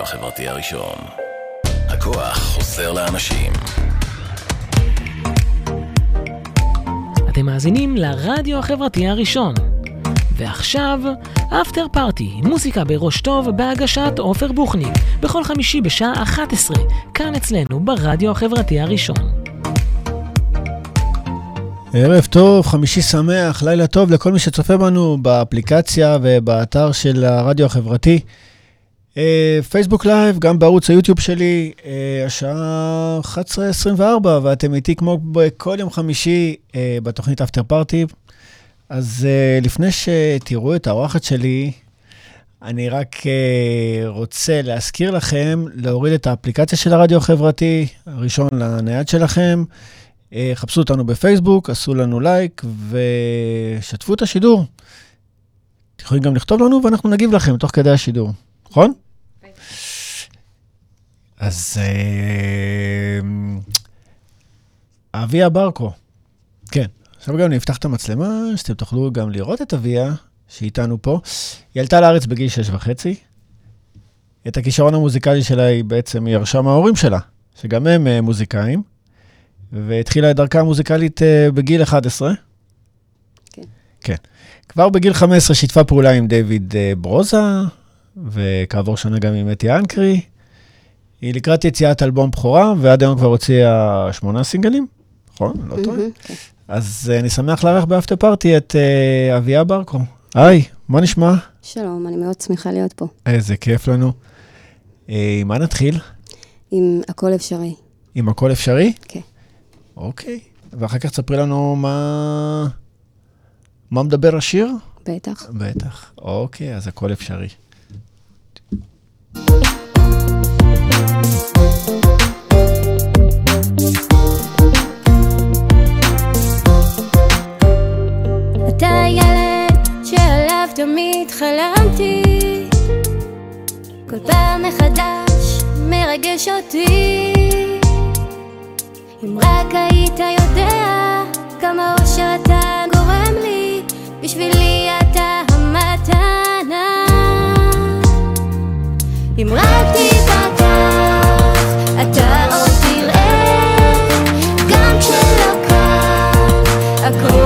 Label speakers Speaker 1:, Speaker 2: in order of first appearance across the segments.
Speaker 1: הרדיו החברתי הראשון. הכוח חוזר לאנשים.
Speaker 2: אתם מאזינים לרדיו החברתי הראשון. ועכשיו, אפטר פארטי, מוזיקה בראש טוב בהגשת עופר בוכניק, בכל חמישי בשעה 11, כאן אצלנו ברדיו החברתי הראשון.
Speaker 3: ערב טוב, חמישי שמח, לילה טוב לכל מי שצופה בנו באפליקציה ובאתר של הרדיו החברתי. אה, פייסבוק live, גם בערוץ היוטיוב שלי, אה, השעה 11:24, ואתם איתי כמו בכל יום חמישי אה, בתוכנית אפטר פארטי. אז לפני שתראו את האורחת שלי, אני רק רוצה להזכיר לכם להוריד את האפליקציה של הרדיו החברתי, הראשון לנייד שלכם. חפשו אותנו בפייסבוק, עשו לנו לייק ושתפו את השידור. אתם יכולים גם לכתוב לנו ואנחנו נגיב לכם תוך כדי השידור, נכון? אז אה, אביה ברקו, כן. עכשיו גם נפתח את המצלמה, שאתם תוכלו גם לראות את אביה, שאיתנו פה. היא עלתה לארץ בגיל שש וחצי. את הכישרון המוזיקלי שלה היא בעצם, ירשה מההורים שלה, שגם הם אה, מוזיקאים, והתחילה את דרכה המוזיקלית אה, בגיל 11.
Speaker 4: כן.
Speaker 3: כן. כבר בגיל 15 שיתפה פעולה עם דיוויד ברוזה, וכעבור שנה גם עם אתי אנקרי. היא לקראת יציאת אלבום בכורה, ועד היום כבר הוציאה שמונה סינגלים, נכון? לא טועה. אז אני שמח לארח באפטר פארטי את uh, אביה ברקו. היי, מה נשמע?
Speaker 4: שלום, אני מאוד שמחה להיות פה.
Speaker 3: איזה כיף לנו. Uh, מה נתחיל?
Speaker 4: עם הכל אפשרי.
Speaker 3: עם הכל אפשרי?
Speaker 4: כן.
Speaker 3: אוקיי. ואחר כך תספרי לנו מה... מה מדבר השיר?
Speaker 4: בטח.
Speaker 3: בטח. אוקיי, אז הכל אפשרי.
Speaker 5: אתה ילד שעליו תמיד כל פעם מחדש מרגש אותי. אם רק היית יודע כמה אושר אתה גורם לי בשבילי אם רק תיפתח אתה עוד תראה גם כשלא קל הכל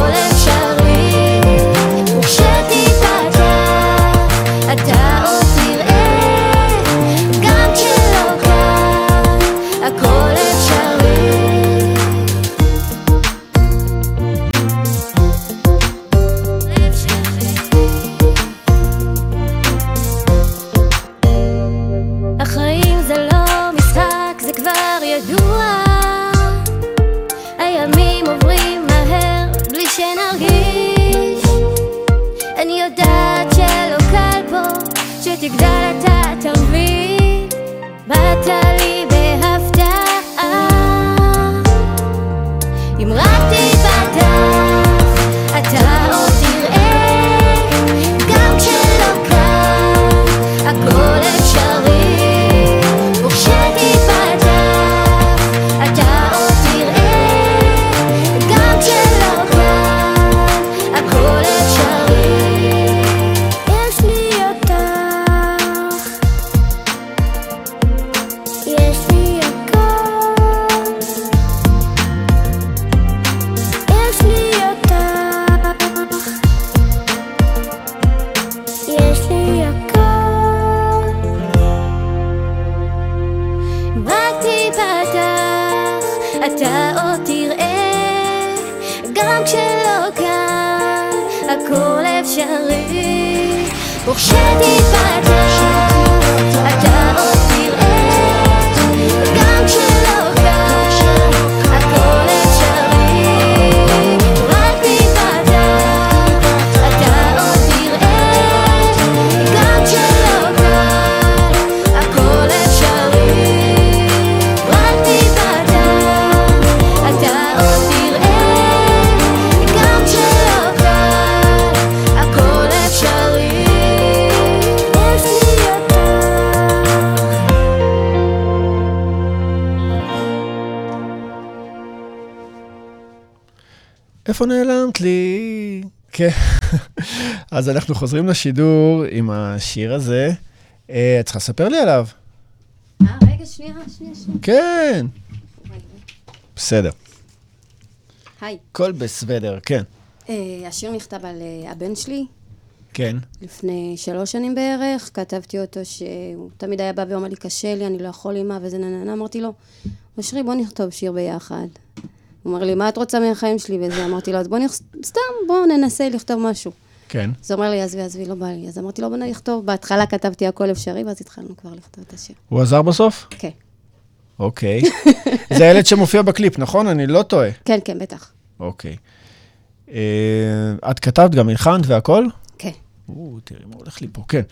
Speaker 3: איפה נעלמת לי? כן. אז אנחנו חוזרים לשידור עם השיר הזה. אה, את צריכה לספר לי עליו.
Speaker 4: אה, רגע, שנייה, שנייה, שנייה.
Speaker 3: כן. בסדר.
Speaker 4: היי.
Speaker 3: הכל בסדר, כן.
Speaker 4: אה, השיר נכתב על אה, הבן שלי
Speaker 3: כן.
Speaker 4: לפני שלוש שנים בערך. כתבתי אותו שהוא תמיד היה בא ואומר לי, קשה לי, אני לא יכול אימא, וזה נה נה נה. אמרתי לו, אושרי, בוא נכתוב שיר ביחד. הוא אומר לי, מה את רוצה מהחיים שלי? וזה, אמרתי לו, אז בוא נכ... סתם, בוא ננסה לכתוב משהו.
Speaker 3: כן.
Speaker 4: אז הוא אומר לי, עזבי, עזבי, לא בא לי. אז אמרתי לו, בוא נכתוב. בהתחלה כתבתי הכל אפשרי, ואז התחלנו כבר לכתוב את השיר.
Speaker 3: הוא עזר בסוף?
Speaker 4: כן.
Speaker 3: אוקיי. זה הילד שמופיע בקליפ, נכון? אני לא טועה.
Speaker 4: כן, כן, בטח.
Speaker 3: אוקיי. אה, את כתבת גם הלחנת והכל?
Speaker 4: כן.
Speaker 3: או, תראי מה הולך לי פה, כן.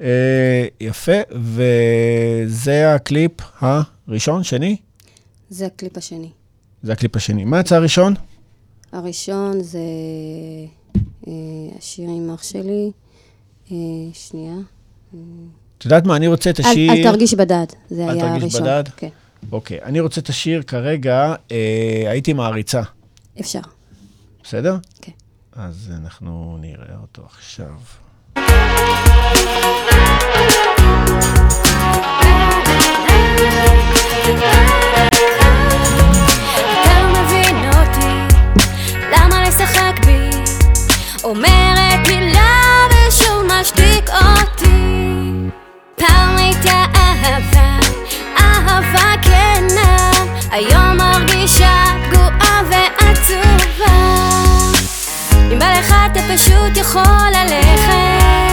Speaker 3: אה, יפה, וזה הקליפ הראשון, שני?
Speaker 4: זה הקליפ השני.
Speaker 3: זה הקליפ השני. מה יצא הראשון?
Speaker 4: הראשון זה אה, השיר עם אח שלי. אה, שנייה.
Speaker 3: את יודעת מה, אני רוצה את
Speaker 4: אל,
Speaker 3: השיר...
Speaker 4: אל תרגיש בדד, זה
Speaker 3: אל
Speaker 4: היה
Speaker 3: תרגיש
Speaker 4: הראשון.
Speaker 3: בדד?
Speaker 4: כן,
Speaker 3: אוקיי, אני רוצה את השיר כרגע, אה, הייתי מעריצה,
Speaker 4: אפשר.
Speaker 3: בסדר?
Speaker 4: כן.
Speaker 3: אז אנחנו נראה אותו עכשיו.
Speaker 5: אומרת מילה ושוב משתיק אותי. פעם הייתה אהבה, אהבה כנה, היום מרגישה פגועה ועצובה. אם בא לך אתה פשוט יכול ללכת.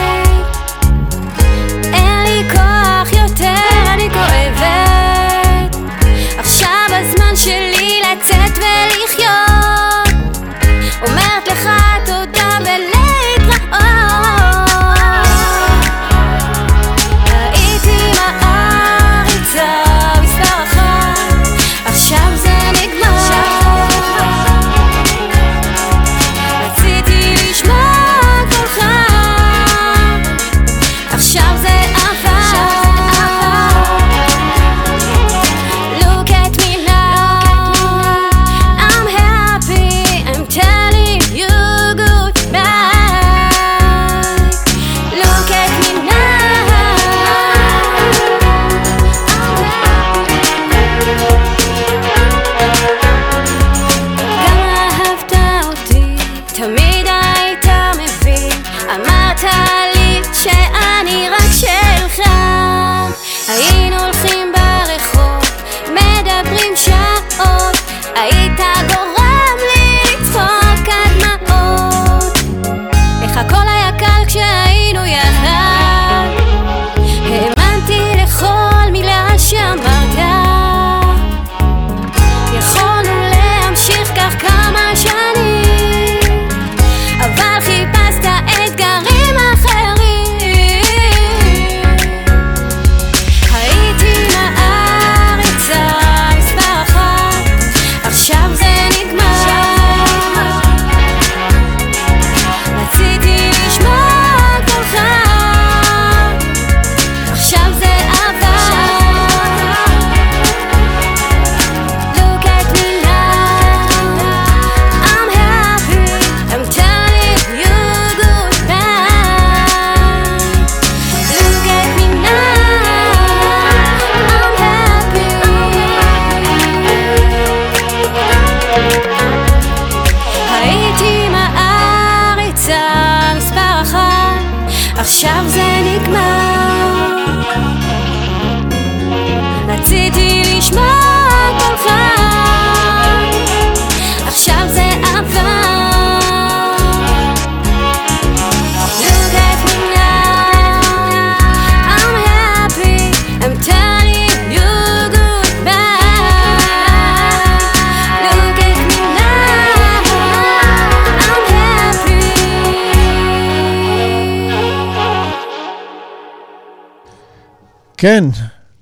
Speaker 3: כן,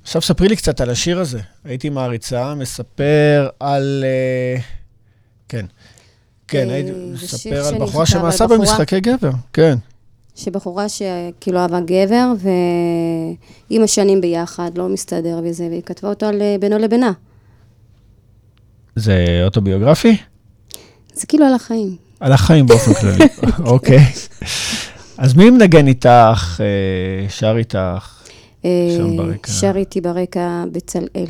Speaker 3: עכשיו ספרי לי קצת על השיר הזה. הייתי מעריצה, מספר על... אה, כן. כן,
Speaker 4: אה,
Speaker 3: הייתי
Speaker 4: שיר
Speaker 3: מספר על בחורה שמעשה. במשחקי גבר. כן.
Speaker 4: שבחורה שכאילו אהבה גבר, ועם השנים ביחד, לא מסתדר וזה, והיא כתבה אותו על אה, בינו לבינה.
Speaker 3: זה אוטוביוגרפי?
Speaker 4: זה כאילו על החיים.
Speaker 3: על החיים באופן כללי. אוקיי. אז מי מנגן איתך, אה, שר איתך?
Speaker 4: אה,
Speaker 3: שם ברקע.
Speaker 4: שר איתי ברקע בצלאל.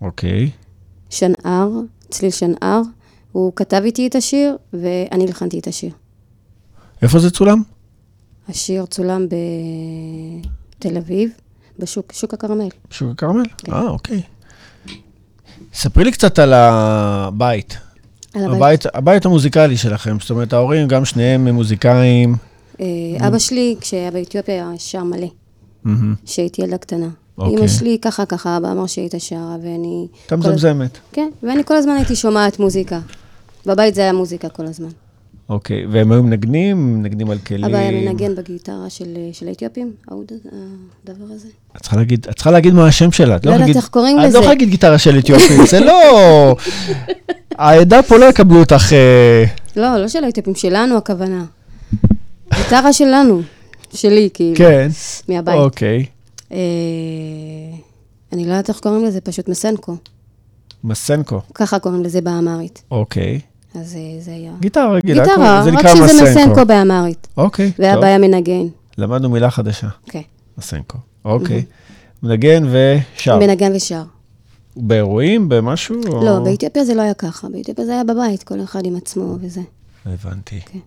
Speaker 3: אוקיי.
Speaker 4: שנהר, צליל שנהר, הוא כתב איתי את השיר, ואני הלחנתי את השיר.
Speaker 3: איפה זה צולם?
Speaker 4: השיר צולם בתל אביב, בשוק, שוק הכרמל.
Speaker 3: בשוק הכרמל?
Speaker 4: כן.
Speaker 3: אה, אוקיי. ספרי לי קצת על הבית.
Speaker 4: על הבית.
Speaker 3: הבית, הבית המוזיקלי שלכם, זאת אומרת, ההורים גם שניהם מוזיקאים.
Speaker 4: אה, אבא שלי, כשהיה באתיופיה, היה שר מלא, כשהייתי ילדה קטנה.
Speaker 3: אוקיי.
Speaker 4: אמא שלי, ככה ככה, אבא אמר שהיית שרה, ואני...
Speaker 3: אתה מזמזמת.
Speaker 4: כן, ואני כל הזמן הייתי שומעת מוזיקה. בבית זה היה מוזיקה כל הזמן.
Speaker 3: אוקיי, והם היו מנגנים, מנגנים על כלים.
Speaker 4: אבא היה מנגן בגיטרה של, של האתיופים, הדבר הזה.
Speaker 3: את צריכה להגיד, את צריכה להגיד מה השם שלה. את
Speaker 4: לא יודעת איך קוראים
Speaker 3: את לא
Speaker 4: לזה.
Speaker 3: יכולה להגיד גיטרה של אתיופים, זה לא... העדה פה לא יקבלו אותך... אה,
Speaker 4: לא, לא של האתיופים, שלנו הכוונה. גיטרה שלנו, שלי, כאילו,
Speaker 3: כן.
Speaker 4: מהבית.
Speaker 3: אוקיי.
Speaker 4: אה, אני לא יודעת איך קוראים לזה, פשוט מסנקו.
Speaker 3: מסנקו.
Speaker 4: ככה קוראים לזה באמרית.
Speaker 3: אוקיי.
Speaker 4: אז אה, זה היה...
Speaker 3: גיטרה רגילה.
Speaker 4: גיטרה,
Speaker 3: זה
Speaker 4: רק שזה
Speaker 3: מסנקו.
Speaker 4: באמרית.
Speaker 3: אוקיי, טוב.
Speaker 4: היה מנגן.
Speaker 3: למדנו מילה חדשה.
Speaker 4: כן.
Speaker 3: מסנקו. אוקיי. מנגן ושר.
Speaker 4: מנגן ושר.
Speaker 3: באירועים? במשהו? או-
Speaker 4: לא, באתיופיה זה לא היה ככה. באתיופיה זה היה בבית, כל אחד עם עצמו וזה.
Speaker 3: הבנתי.
Speaker 4: כן.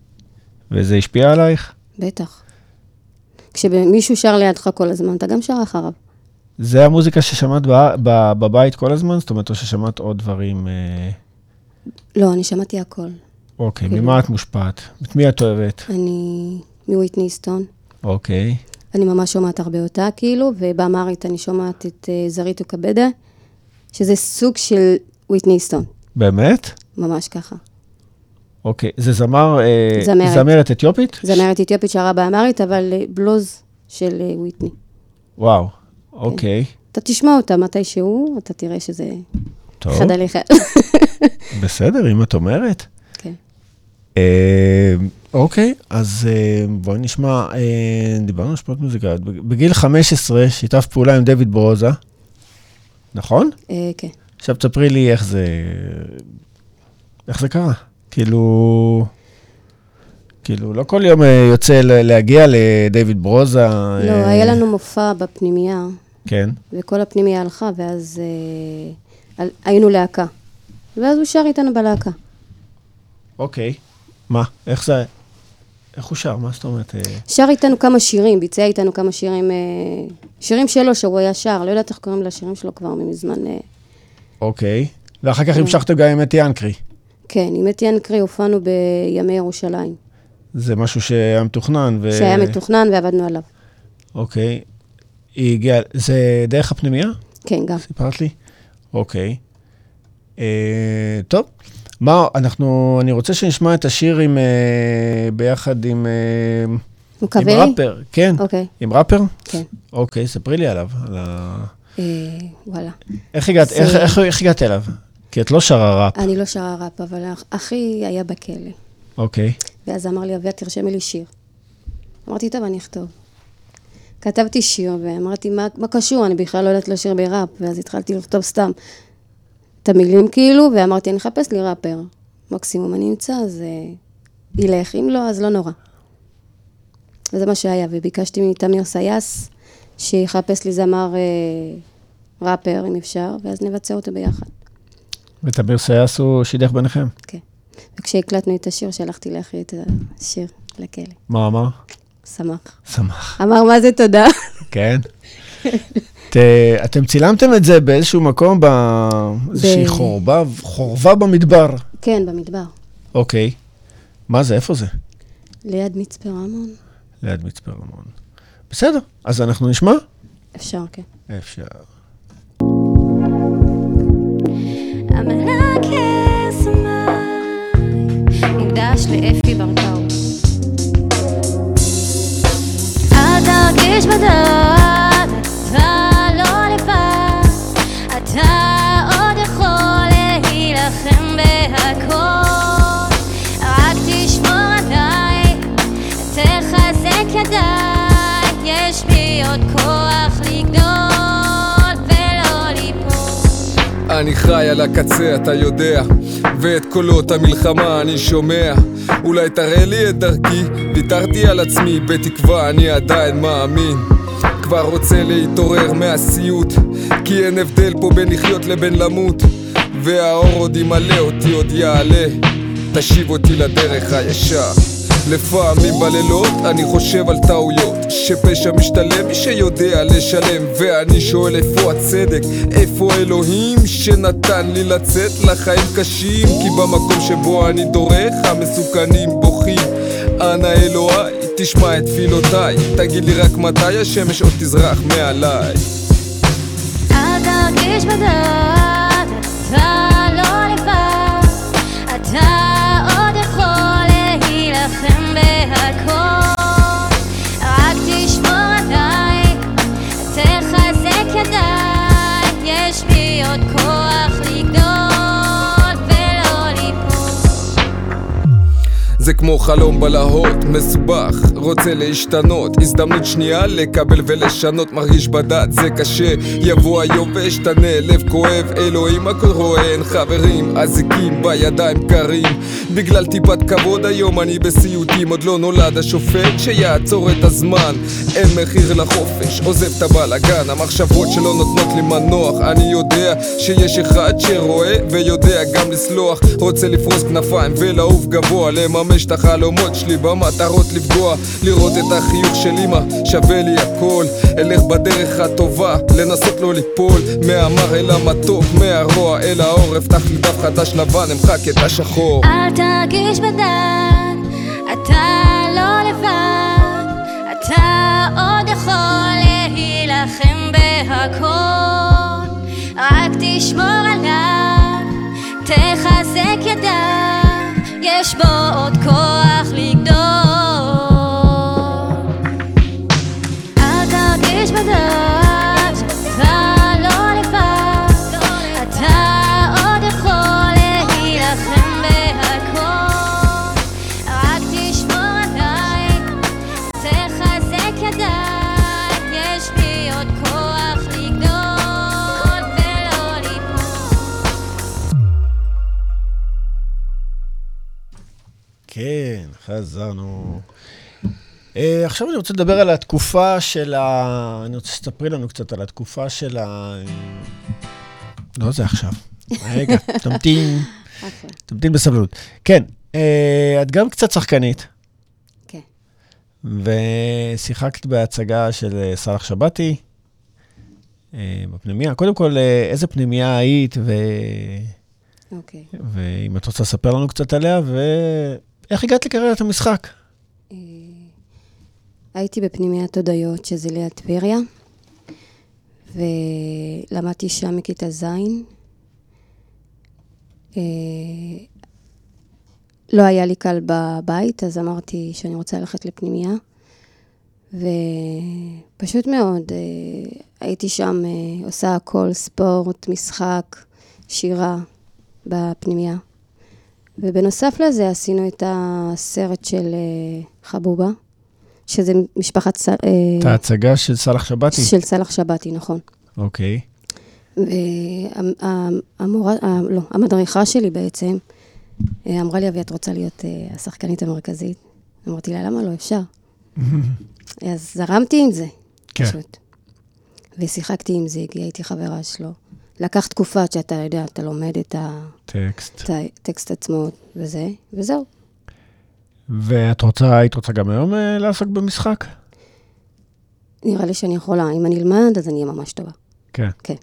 Speaker 3: וזה השפיע עלייך?
Speaker 4: בטח. כשמישהו שר לידך כל הזמן, אתה גם שר אחריו.
Speaker 3: זה המוזיקה ששמעת בבית כל הזמן? זאת אומרת, או ששמעת עוד דברים... אה,
Speaker 4: לא, אני שמעתי הכל.
Speaker 3: אוקיי,
Speaker 4: כאילו-
Speaker 3: ממה את מושפעת? את מי את אוהבת?
Speaker 4: אני מוויטני סטון.
Speaker 3: אוקיי.
Speaker 4: אני ממש שומעת הרבה אותה, כאילו, ובאמרית אני שומעת את uh, זרית וקבדה, שזה סוג של וויטני סטון,
Speaker 3: באמת?
Speaker 4: ממש ככה.
Speaker 3: אוקיי. זה זמר... אה,
Speaker 4: זמרת.
Speaker 3: זמרת אתיופית?
Speaker 4: זמרת אתיופית שרה באמרית, אבל אה, בלוז של אה, וויטני.
Speaker 3: וואו. אוקיי.
Speaker 4: אתה תשמע אותה מתישהו, אתה תראה שזה
Speaker 3: טוב.
Speaker 4: אחד על אחד.
Speaker 3: בסדר, אם את אומרת.
Speaker 4: כן.
Speaker 3: אה, אוקיי, אז אה, בואי נשמע, אה, דיברנו על השפעות מוזיקליות. בגיל 15 שיתף פעולה עם דויד ברוזה, נכון?
Speaker 4: אה, כן.
Speaker 3: עכשיו תספרי לי איך זה, איך זה קרה. כאילו, כאילו, לא כל יום אה, יוצא להגיע לדיוויד ברוזה.
Speaker 4: לא,
Speaker 3: אה,
Speaker 4: היה לנו מופע בפנימייה,
Speaker 3: כן,
Speaker 4: וכל הפנימייה הלכה, ואז אה, על- היינו להקה. ואז הוא שר איתנו בלהקה.
Speaker 3: אוקיי. מה? איך זה, איך הוא שר? מה זאת אומרת? אה,
Speaker 4: שר איתנו כמה שירים, ביצע איתנו כמה שירים, אה, שירים שלו שהוא היה שר, לא יודעת איך קוראים לשירים שלו כבר מזמן. אה,
Speaker 3: אוקיי. ואחר כך
Speaker 4: כן.
Speaker 3: המשכתם גם עם אתי אנקרי.
Speaker 4: כן, עם אתיאן קרי הופענו בימי ירושלים,
Speaker 3: זה משהו שהיה מתוכנן. ו...
Speaker 4: שהיה מתוכנן ועבדנו עליו.
Speaker 3: אוקיי. היא הגיעה, זה דרך הפנימייה?
Speaker 4: כן, גם.
Speaker 3: סיפרת לי? אוקיי. אה, טוב, מה, אנחנו, אני רוצה שנשמע את השיר עם, אה, ביחד עם, אה, עם? ראפר. כן,
Speaker 4: אוקיי,
Speaker 3: עם ראפר?
Speaker 4: כן.
Speaker 3: אוקיי, ספרי לי עליו. על ה...
Speaker 4: אה, וואלה.
Speaker 3: איך הגעת,
Speaker 4: זה-
Speaker 3: איך, איך, איך הגעת אליו? כי את לא שרה ראפ.
Speaker 4: אני לא שרה ראפ, אבל אח- אחי היה בכלא.
Speaker 3: אוקיי.
Speaker 4: ואז אמר לי, אביה, תרשמי לי שיר. אמרתי, טוב, אני אכתוב. כתבתי שיר, ואמרתי, מה, מה קשור? אני בכלל לא יודעת לשיר בראפ. ואז התחלתי לכתוב סתם את המילים כאילו, ואמרתי, אני אחפש לי ראפר. מקסימום אני אמצא, אז אה, ילך. אם לא, אז לא נורא. וזה מה שהיה, וביקשתי מתמיר סייס שיחפש לי זמר אה, ראפר, אם אפשר, ואז נבצע אותו ביחד.
Speaker 3: ותמיר סייס הוא שידך ביניכם.
Speaker 4: כן. וכשהקלטנו את השיר, שלחתי לאחי את השיר לכלא.
Speaker 3: מה אמר?
Speaker 4: שמח.
Speaker 3: שמח.
Speaker 4: אמר, מה זה תודה?
Speaker 3: כן. ת, אתם צילמתם את זה באיזשהו מקום, באיזושהי
Speaker 4: ב-
Speaker 3: חורבה, חורבה במדבר.
Speaker 4: כן, במדבר.
Speaker 3: אוקיי. מה זה, איפה זה?
Speaker 4: ליד מצפה רמון?
Speaker 3: ליד מצפה רמון. בסדר, אז אנחנו נשמע?
Speaker 4: אפשר, כן.
Speaker 3: אפשר.
Speaker 5: המלאכס מוקדש לאפי ברקאו. אל תרגיש בדעת, אתה לא לבד, אתה
Speaker 6: אני חי על הקצה, אתה יודע, ואת קולות המלחמה אני שומע. אולי תראה לי את דרכי, ויתרתי על עצמי, בתקווה אני עדיין מאמין. כבר רוצה להתעורר מהסיוט כי אין הבדל פה בין לחיות לבין למות והאור עוד ימלא אותי עוד יעלה תשיב אותי לדרך הישר לפעמים בלילות אני חושב על טעויות שפשע משתלם מי שיודע לשלם. ואני שואל איפה הצדק, איפה אלוהים שנתן לי לצאת לחיים קשים? כי במקום שבו אני דורך המסוכנים בוכים. אנא אלוהי תשמע את תפילותיי. תגיד לי רק מתי השמש עוד תזרח מעליי.
Speaker 5: אל תרגיש בדעת,
Speaker 6: זה כמו חלום בלהות, מסובך, רוצה להשתנות. הזדמנות שנייה לקבל ולשנות מרגיש בדעת זה קשה. יבוא היום ואשתנה לב כואב אלוהים הכל רואה אין חברים אזיקים בידיים קרים. בגלל טיפת כבוד היום אני בסיוטים עוד לא נולד השופט שיעצור את הזמן. אין מחיר לחופש עוזב את הבלאגן המחשבות שלא נותנות לי מנוח אני יודע שיש אחד שרואה ויודע גם לסלוח. רוצה לפרוס כנפיים ולעוף גבוה לממש את החלומות שלי במטרות לפגוע לראות את החיוך של אמא שווה לי הכל. אלך בדרך הטובה לנסות לא ליפול. מהמר אל המתוק מהרוע אל האור אפתח לי דף חדש לבן אמחק את השחור.
Speaker 5: אל תרגיש בדד, אתה לא לבד, אתה עוד יכול להילחם בהכל. רק תשמור עליו, תחזק ידיו, יש בו עוד כוח לגדול.
Speaker 3: חזרנו. Uh, עכשיו אני רוצה לדבר על התקופה של ה... אני רוצה שתספרי לנו קצת על התקופה של ה... לא זה עכשיו. רגע, תמתין,
Speaker 4: אוקיי.
Speaker 3: תמתין בסבלנות. כן, uh, את גם קצת שחקנית,
Speaker 4: כן.
Speaker 3: ושיחקת בהצגה של אה, סאלח שבתי uh, בפנימייה. קודם כל, uh, איזה פנימייה היית, ו...
Speaker 4: אוקיי.
Speaker 3: ואם את רוצה לספר לנו קצת עליה, ואיך הגעת לקריירת המשחק?
Speaker 4: אה, הייתי בפנימיית הודיות, שזה ליד טבריה, ולמדתי שם מכיתה ז'. אה, לא היה לי קל בבית, אז אמרתי שאני רוצה ללכת לפנימייה. ופשוט מאוד, אה, הייתי שם עושה הכל, ספורט, משחק, שירה בפנימייה. ובנוסף לזה עשינו את הסרט של אה, חבובה, שזה משפחת. אה,
Speaker 3: את ההצגה של סאלח שבתי?
Speaker 4: של סאלח שבתי, נכון.
Speaker 3: אוקיי.
Speaker 4: והמורה, לא, המדריכה שלי בעצם, אה, אמרה לי, אבי, את רוצה להיות אה, השחקנית המרכזית? אמרתי לה, למה לא? אפשר. אז זרמתי עם זה,
Speaker 3: כן.
Speaker 4: פשוט. ושיחקתי עם זיגי, הייתי חברה שלו. לקח תקופה עד שאתה יודע, אתה לומד את
Speaker 3: טקסט.
Speaker 4: את הטקסט עצמו וזה, וזהו.
Speaker 3: ואת רוצה, היית רוצה גם היום אה, לעסוק במשחק?
Speaker 4: נראה לי שאני יכולה, אם אני אלמד, אז אני אהיה ממש טובה.
Speaker 3: כן.
Speaker 4: כן.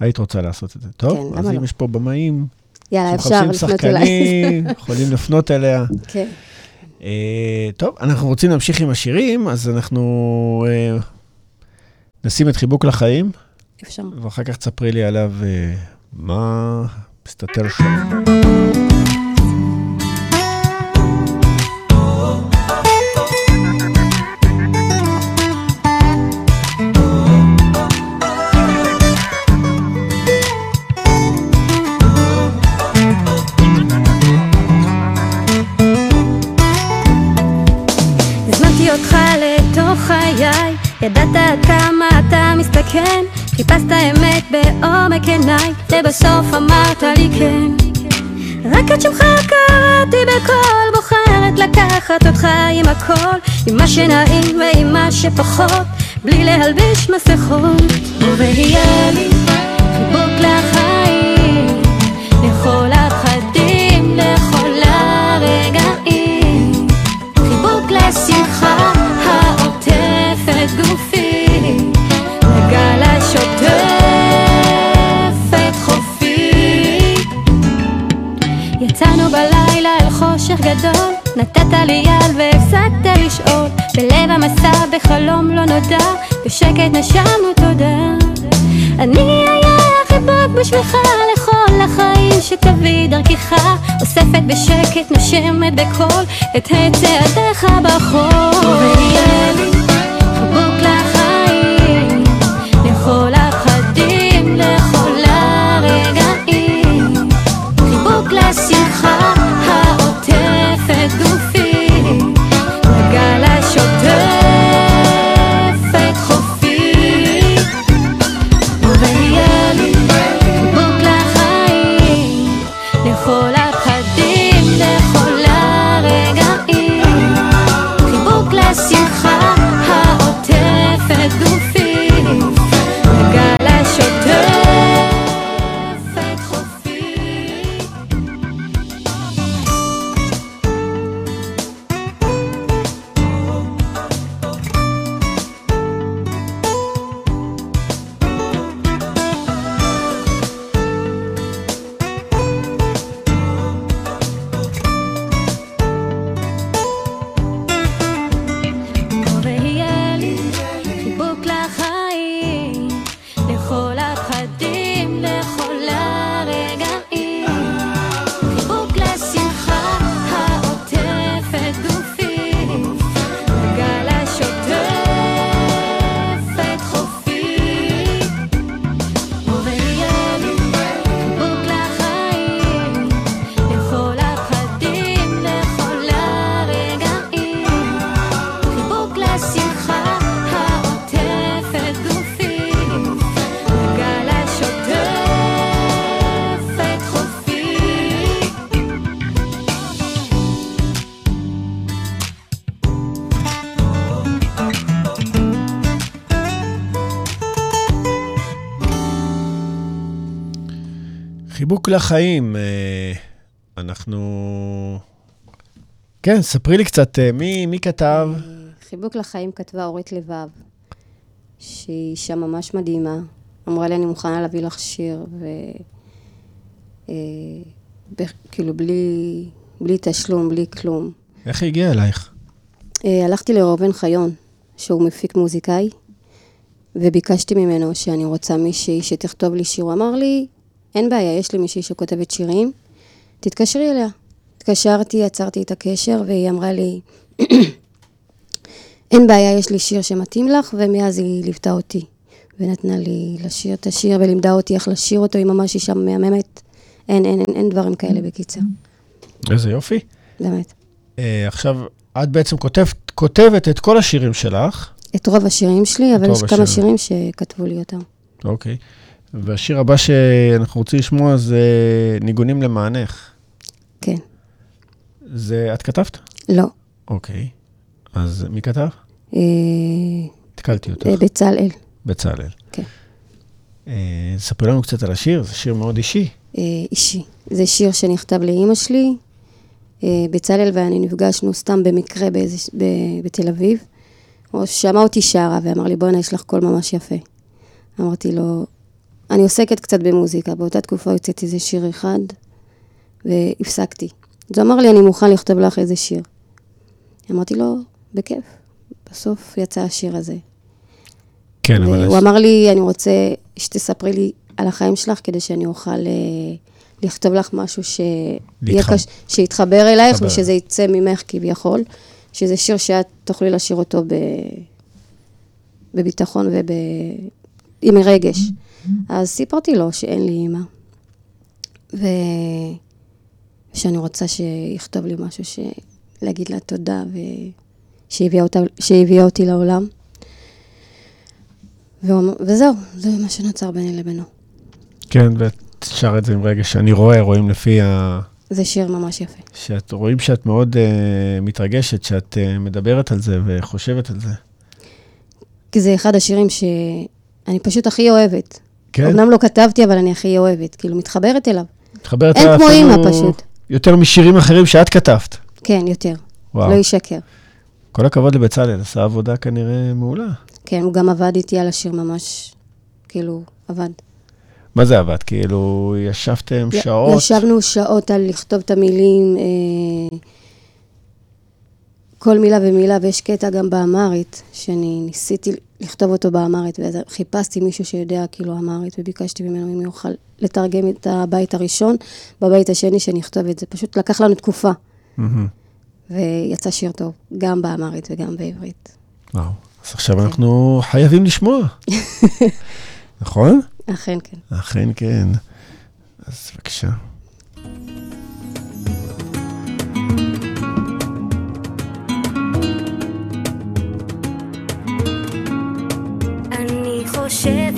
Speaker 3: היית רוצה לעשות את זה. טוב,
Speaker 4: כן,
Speaker 3: אז אם
Speaker 4: לא?
Speaker 3: יש פה במאים
Speaker 4: יאללה, אפשר לפנות אליי.
Speaker 3: שחקנים, יכולים לפנות אליה.
Speaker 4: כן.
Speaker 3: אה, טוב, אנחנו רוצים להמשיך עם השירים, אז אנחנו אה, נשים את חיבוק לחיים,
Speaker 4: אפשר.
Speaker 3: ואחר כך תספרי לי עליו אה, מה מסתתר שם.
Speaker 5: ידעת עד כמה אתה מסתכן, חיפשת אמת בעומק עיניי, לבסוף אמרת לי כן. רק את שמך קראתי בקול, בוחרת לקחת אותך עם הכל, עם מה שנעים ועם מה שפחות, בלי להלביש מסכות, ויהיה לי חיבוק חושך גדול, נתת לי יד והפסקת לשאול, בלב המסע בחלום לא נודע, בשקט נשמנו תודה. אני אהיה החיבוק בשבילך לכל החיים שתביא דרכך, אוספת בשקט, נושמת בקול את צעדיך בחול. לחיים,
Speaker 3: אה, אנחנו... כן, ספרי לי קצת, אה, מי, מי כתב?
Speaker 4: חיבוק לחיים כתבה אורית לבב, שהיא אישה ממש מדהימה. אמרה לי, אני מוכנה להביא לך שיר, ו... אה, ב- כאילו, בלי, בלי תשלום, בלי כלום.
Speaker 3: איך היא הגיעה אלייך?
Speaker 4: אה, הלכתי לראובן חיון, שהוא מפיק מוזיקאי, וביקשתי ממנו שאני רוצה מישהי שתכתוב לי שיר. הוא אמר לי, אין בעיה, יש לי מישהי שכותבת שירים, תתקשרי אליה. התקשרתי, עצרתי את הקשר, והיא אמרה לי, אין בעיה, יש לי שיר שמתאים לך, ומאז היא ליוותה אותי. ונתנה לי לשיר את השיר, ולימדה אותי איך לשיר אותו, היא ממש אישה מהממת. אין, אין, אין, אין דברים כאלה בקיצר,
Speaker 3: איזה יופי.
Speaker 4: באמת.
Speaker 3: אה, עכשיו, את בעצם כותבת, כותבת את כל השירים שלך,
Speaker 4: את רוב השירים שלי, אבל יש כמה. שירים שכתבו לי אותם.
Speaker 3: אוקיי. והשיר הבא שאנחנו רוצים לשמוע זה ניגונים למענך.
Speaker 4: כן.
Speaker 3: זה את כתבת?
Speaker 4: לא.
Speaker 3: אוקיי. אז מי כתב?
Speaker 4: אה,
Speaker 3: התקלתי אותך.
Speaker 4: אה, בצלאל.
Speaker 3: בצלאל.
Speaker 4: כן.
Speaker 3: אה, ספרי לנו קצת על השיר, זה שיר מאוד אישי.
Speaker 4: אה, אישי. זה שיר שנכתב לאימא שלי. אה, בצלאל ואני נפגשנו סתם במקרה באיזה, ב, בתל אביב. הוא שמע אותי שרה ואמר לי, בואנה, יש לך קול ממש יפה. אמרתי לו, אני עוסקת קצת במוזיקה, באותה תקופה הוצאתי איזה שיר אחד, והפסקתי. אז הוא אמר לי, אני מוכן לכתוב לך איזה שיר. אמרתי לו, בכיף. בסוף יצא השיר הזה.
Speaker 3: כן, אבל...
Speaker 4: והוא אמר לי, אני רוצה שתספרי לי על החיים שלך, כדי שאני אוכל אה, לכתוב לך משהו שיהיה
Speaker 3: להתחבר.
Speaker 4: קש... שיתחבר אלייך,
Speaker 3: להתחבר.
Speaker 4: ושזה יצא ממך כביכול, שזה שיר שאת תוכלי לשיר אותו ב... בביטחון וב... עם רגש. אז סיפרתי לו שאין לי אימא, ו... ושאני רוצה שיכתוב לי משהו, ש... להגיד לה תודה, ושהביאה אותה... אותי לעולם. והוא אמר- וזהו, זה מה שנוצר ביני לבינו.
Speaker 3: כן, ואת שר את זה עם רגש. אני רואה, רואים לפי ה...
Speaker 4: זה שיר ממש יפה.
Speaker 3: שאת, רואים שאת מאוד uh, מתרגשת, שאת uh, מדברת על זה וחושבת על זה.
Speaker 4: כי זה אחד השירים שאני פשוט הכי אוהבת.
Speaker 3: כן?
Speaker 4: אמנם לא כתבתי, אבל אני הכי אוהבת, כאילו, מתחברת אליו.
Speaker 3: מתחברת
Speaker 4: אין
Speaker 3: אליו
Speaker 4: כמו
Speaker 3: אפילו
Speaker 4: אימא פשוט.
Speaker 3: יותר משירים אחרים שאת כתבת.
Speaker 4: כן, יותר.
Speaker 3: וואו.
Speaker 4: לא ישקר.
Speaker 3: כל הכבוד לבצלאל, עשה עבודה כנראה מעולה.
Speaker 4: כן, הוא גם עבד איתי על השיר ממש, כאילו, עבד.
Speaker 3: מה זה עבד? כאילו, ישבתם שעות?
Speaker 4: ישבנו שעות על לכתוב את המילים, אה, כל מילה ומילה, ויש קטע גם באמרית, שאני ניסיתי לכתוב אותו באמרית, ואז חיפשתי מישהו שיודע כאילו אמרית, וביקשתי ממנו אם יוכל לתרגם את הבית הראשון, בבית השני שאני אכתוב את זה. פשוט לקח לנו תקופה. ויצא שיר טוב, גם באמרית וגם בעברית.
Speaker 3: וואו. אז עכשיו אנחנו חייבים לשמוע. נכון?
Speaker 4: אכן כן.
Speaker 3: אכן כן. אז בבקשה.
Speaker 5: חושבת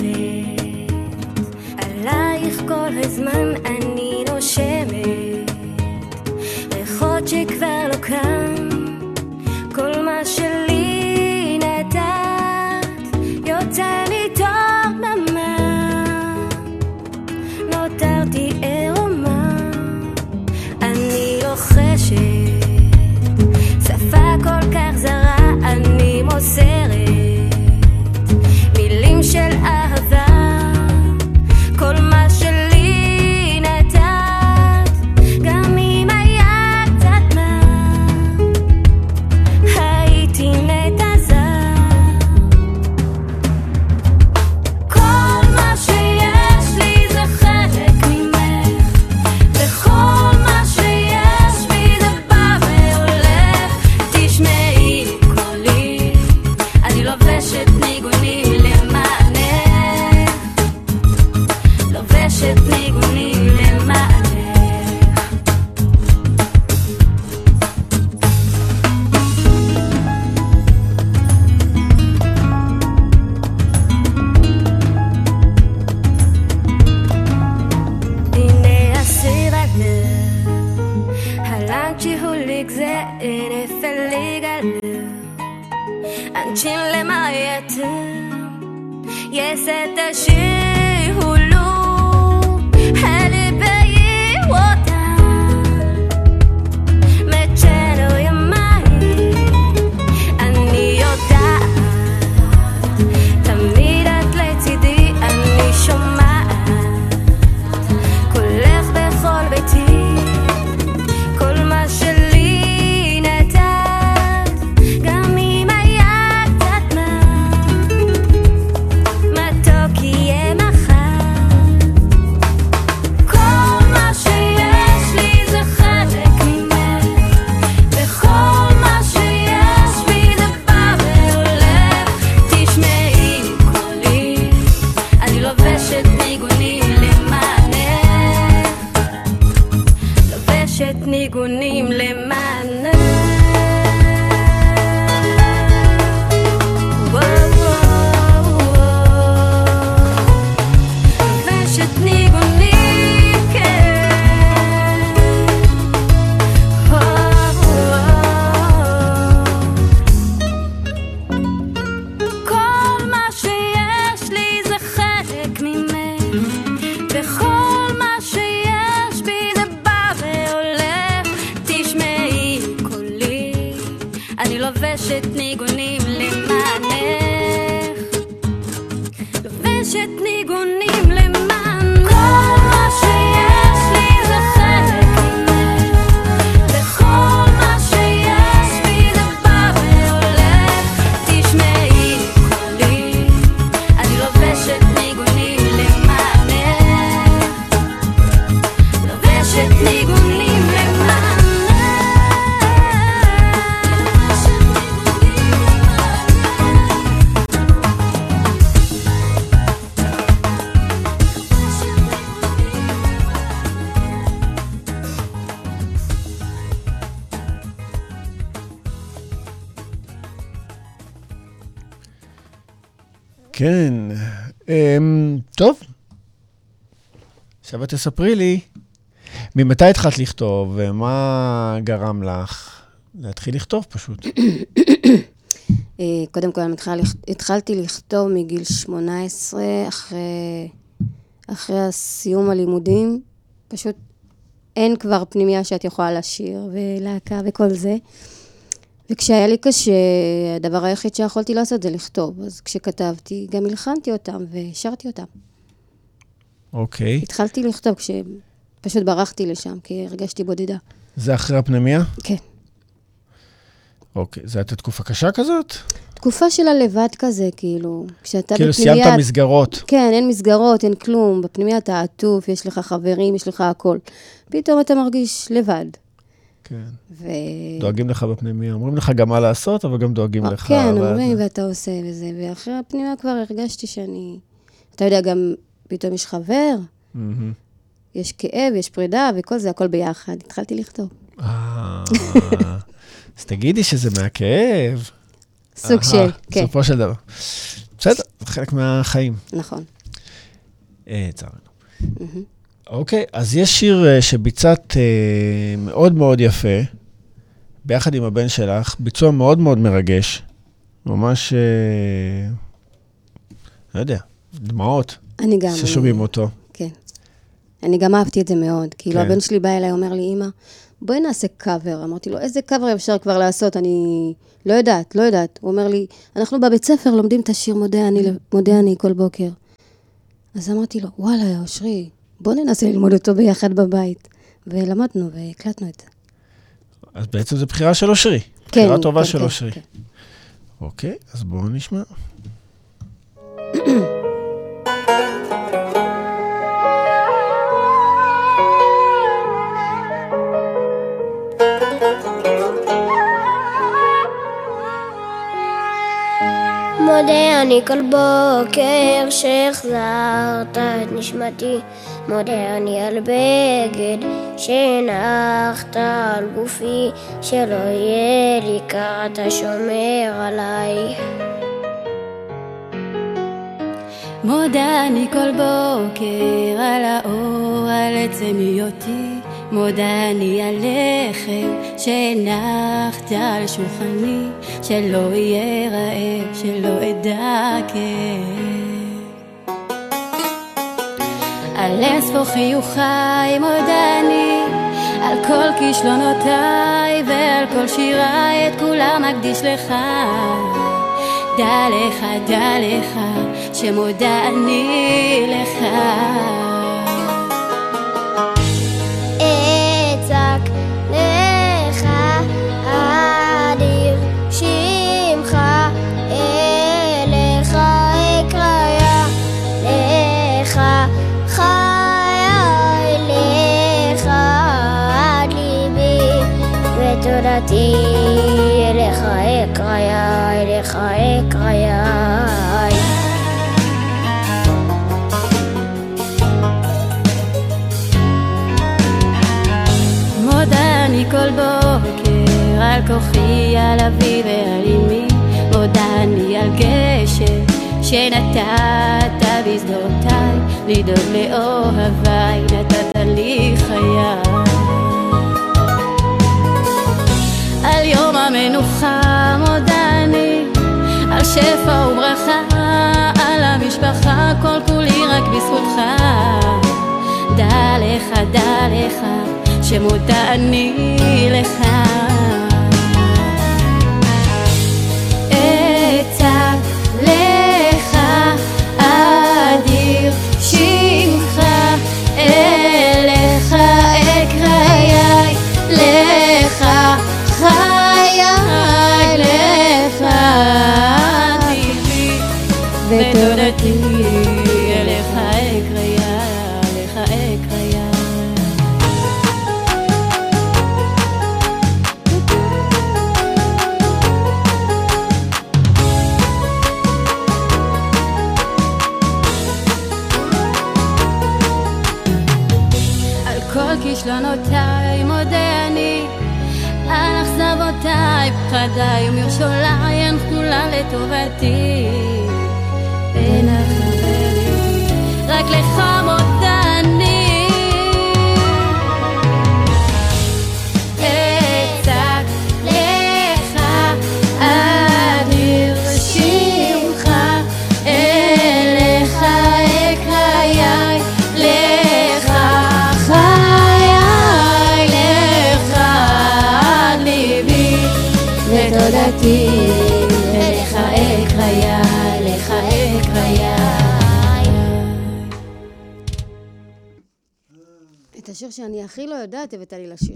Speaker 5: עלייך כל הזמן, אני נושמת. ריחות שכבר לא כאן, כל מה שלי נתת יוצא מתוך דממה, נותרתי עירומה, אני לוחשת שפה כל כך זרה, אני מוסרת anti hulligzäin efelligalu Antinle mayetu Yeseteshi hulu Heli כן.
Speaker 3: אמ, טוב. עכשיו את תספרי לי, ממתי התחלת לכתוב, ומה גרם לך להתחיל לכתוב פשוט?
Speaker 4: אה, קודם כל, התחל, התחלתי לכתוב מגיל 18, אחרי, אחרי הסיום הלימודים. פשוט אין כבר פנימייה שאת יכולה לשיר, ולהקה וכל זה. וכשהיה לי קשה, הדבר היחיד שיכולתי לעשות זה לכתוב. אז כשכתבתי, גם הלחנתי אותם והשרתי אותם.
Speaker 3: אוקיי.
Speaker 4: התחלתי לכתוב כשפשוט ברחתי לשם, כי הרגשתי בודדה.
Speaker 3: זה אחרי הפנימיה?
Speaker 4: כן.
Speaker 3: אוקיי. זו הייתה תקופה קשה כזאת?
Speaker 4: תקופה של הלבד כזה, כאילו, כשאתה
Speaker 3: כאילו
Speaker 4: בפנימייה...
Speaker 3: סיימת מסגרות.
Speaker 4: כן, אין מסגרות, אין כלום. בפנימייה אתה עטוף, יש לך חברים, יש לך הכל. פתאום אתה מרגיש לבד.
Speaker 3: כן.
Speaker 4: ו...
Speaker 3: דואגים לך בפנימיה. אומרים לך גם מה לעשות, אבל גם דואגים לך.
Speaker 4: כן, אומרים, ואתה עושה וזה. ואחרי הפנימייה כבר הרגשתי שאני... אתה יודע, גם פתאום יש חבר. יש כאב, יש פרידה, וכל זה, הכל ביחד. התחלתי לכתוב.
Speaker 3: אה, אז תגידי שזה מהכאב.
Speaker 4: סוג של, כן,
Speaker 3: בסופו של דבר. בסדר, זה חלק מהחיים.
Speaker 4: נכון.
Speaker 3: אה, צערנו. אוקיי, אז יש שיר אה, שביצעת אה, מאוד מאוד יפה, ביחד עם הבן שלך, ביצוע מאוד מאוד מרגש, ממש, אה, לא יודע, דמעות
Speaker 4: אני גם...
Speaker 3: ששומעים אותו.
Speaker 4: כן. אני גם אהבתי את זה מאוד. כאילו,
Speaker 3: כן.
Speaker 4: הבן שלי בא אליי, אומר לי, אמא, בואי נעשה קאבר. אמרתי לו, איזה קאבר אפשר כבר לעשות? אני לא יודעת, לא יודעת. הוא אומר לי, אנחנו בבית ספר לומדים את השיר מודה אני, מודה אני כל בוקר. אז אמרתי לו, וואלה, אושרי, בוא ננסה ללמוד אותו ביחד בבית. ולמדנו והקלטנו את זה.
Speaker 3: אז בעצם זו בחירה של אושרי.
Speaker 4: כן,
Speaker 3: בחירה טובה
Speaker 4: כן,
Speaker 3: של
Speaker 4: כן,
Speaker 3: אושרי.
Speaker 4: כן.
Speaker 3: אוקיי, אז בואו נשמע.
Speaker 7: מודה אני כל בוקר שהחזרת את נשמתי מודה אני על בגד שהנחת על גופי שלא יהיה לי קר אתה שומר עליי
Speaker 5: מודה אני כל בוקר על האור, על עצם היותי. מודה אני על לחם שהנחת על שולחני, שלא יהיה רעב, שלא אדע כאב. על אינספור חיוכיי מודה אני, על כל כישלונותיי ועל כל שיריי, את כולם אקדיש לך. דע לך, דע לך, שמודה אני לך. שנתת בשדותיי, לדאוג לאוהביי, נתת לי חיי. על יום המנוחה מודה אני, על שפע וברכה, על המשפחה, כל כולי רק בזכותך. דע לך, דע לך, שמודה אני לך. ותודתי אליך אקריה, אליך אקריה. על כל כישלונותיי מודה אני, על אכזבותיי, פחדיי ומכשוליי, הן כולה לטובתי. לך מודה
Speaker 4: שאני הכי לא יודעת, הבאת לי לשיר.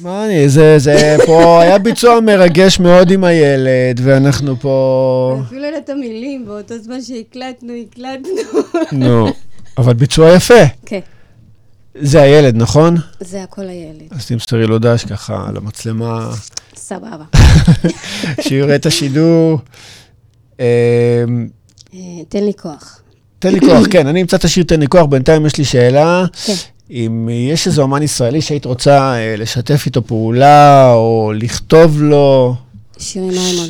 Speaker 5: מה אני, זה, זה פה היה ביצוע מרגש מאוד עם הילד, ואנחנו פה...
Speaker 4: אפילו אין את המילים, באותו זמן שהקלטנו, הקלטנו.
Speaker 5: נו, אבל ביצוע יפה.
Speaker 4: כן,
Speaker 5: זה הילד, נכון?
Speaker 4: זה הכל הילד.
Speaker 5: אז תמסרי לו דש ככה על המצלמה,
Speaker 4: סבבה.
Speaker 5: שיראה את השידור. אמ,
Speaker 4: אה, תן לי כוח.
Speaker 5: תן לי כוח, כן, אני אמצא את השיר תן לי כוח, בינתיים יש לי שאלה.
Speaker 4: כן.
Speaker 5: אם יש איזה אומן ישראלי שהיית רוצה אה, לשתף איתו פעולה, או לכתוב לו,
Speaker 4: שירי מימון.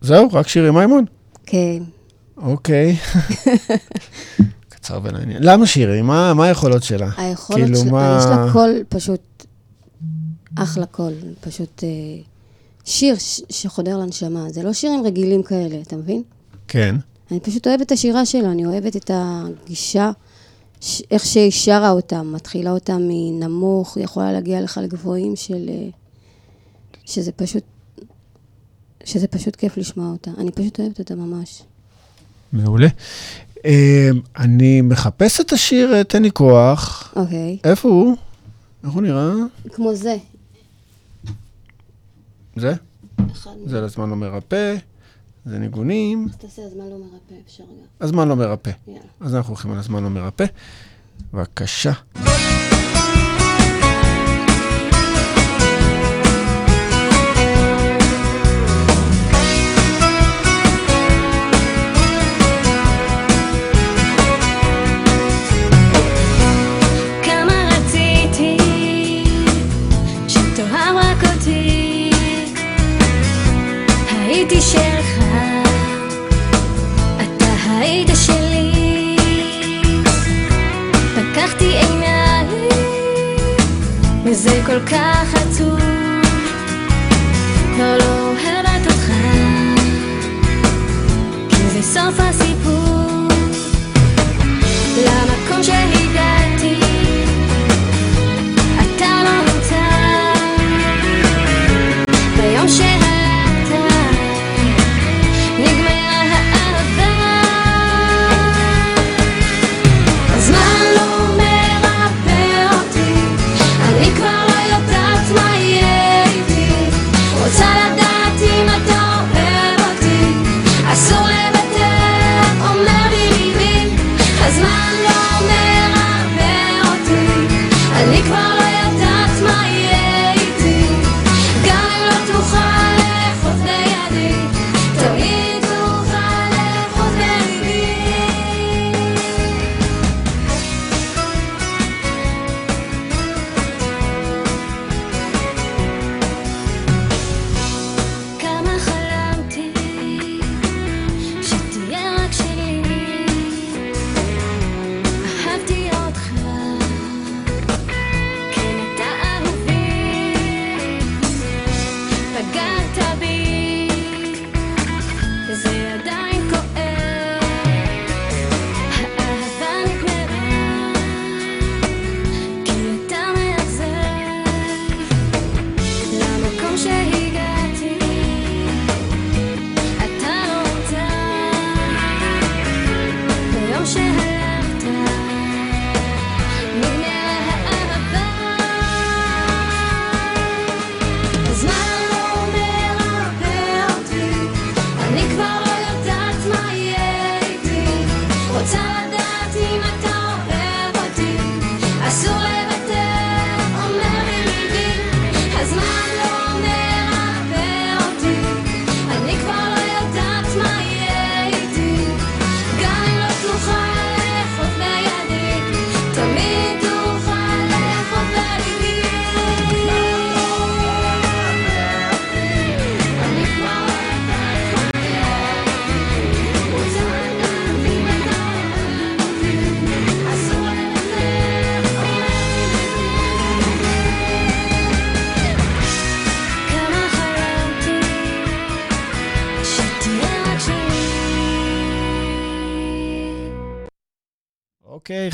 Speaker 5: זהו, רק שירי מימון?
Speaker 4: כן.
Speaker 5: אוקיי. קצר ולעניין. למה שירי? מה מה היכולות שלה?
Speaker 4: היכולת
Speaker 5: כאילו,
Speaker 4: שלה,
Speaker 5: מה-
Speaker 4: יש לה קול פשוט, אחלה קול, פשוט אה, שיר ש- שחודר לנשמה. זה לא שירים רגילים כאלה, אתה מבין?
Speaker 5: כן.
Speaker 4: אני פשוט אוהבת את השירה שלה, אני אוהבת את הגישה, איך שהיא שרה אותה, מתחילה אותה מנמוך, יכולה להגיע לך לגבוהים של... אה, שזה פשוט... שזה פשוט כיף לשמוע אותה. אני פשוט אוהבת אותה ממש.
Speaker 5: מעולה. אה, אני מחפש את השיר אה, תן לי כוח.
Speaker 4: אוקיי.
Speaker 5: איפה הוא? איך הוא נראה?
Speaker 4: כמו זה.
Speaker 5: זה?
Speaker 4: אחד
Speaker 5: זה לזמן לא מרפא, זה ניגונים.
Speaker 4: אז תעשה הזמן לא מרפא, אפשר גם.
Speaker 5: הזמן לא מרפא.
Speaker 4: יאללה.
Speaker 5: אז אנחנו הולכים על הזמן לא מרפא. בבקשה.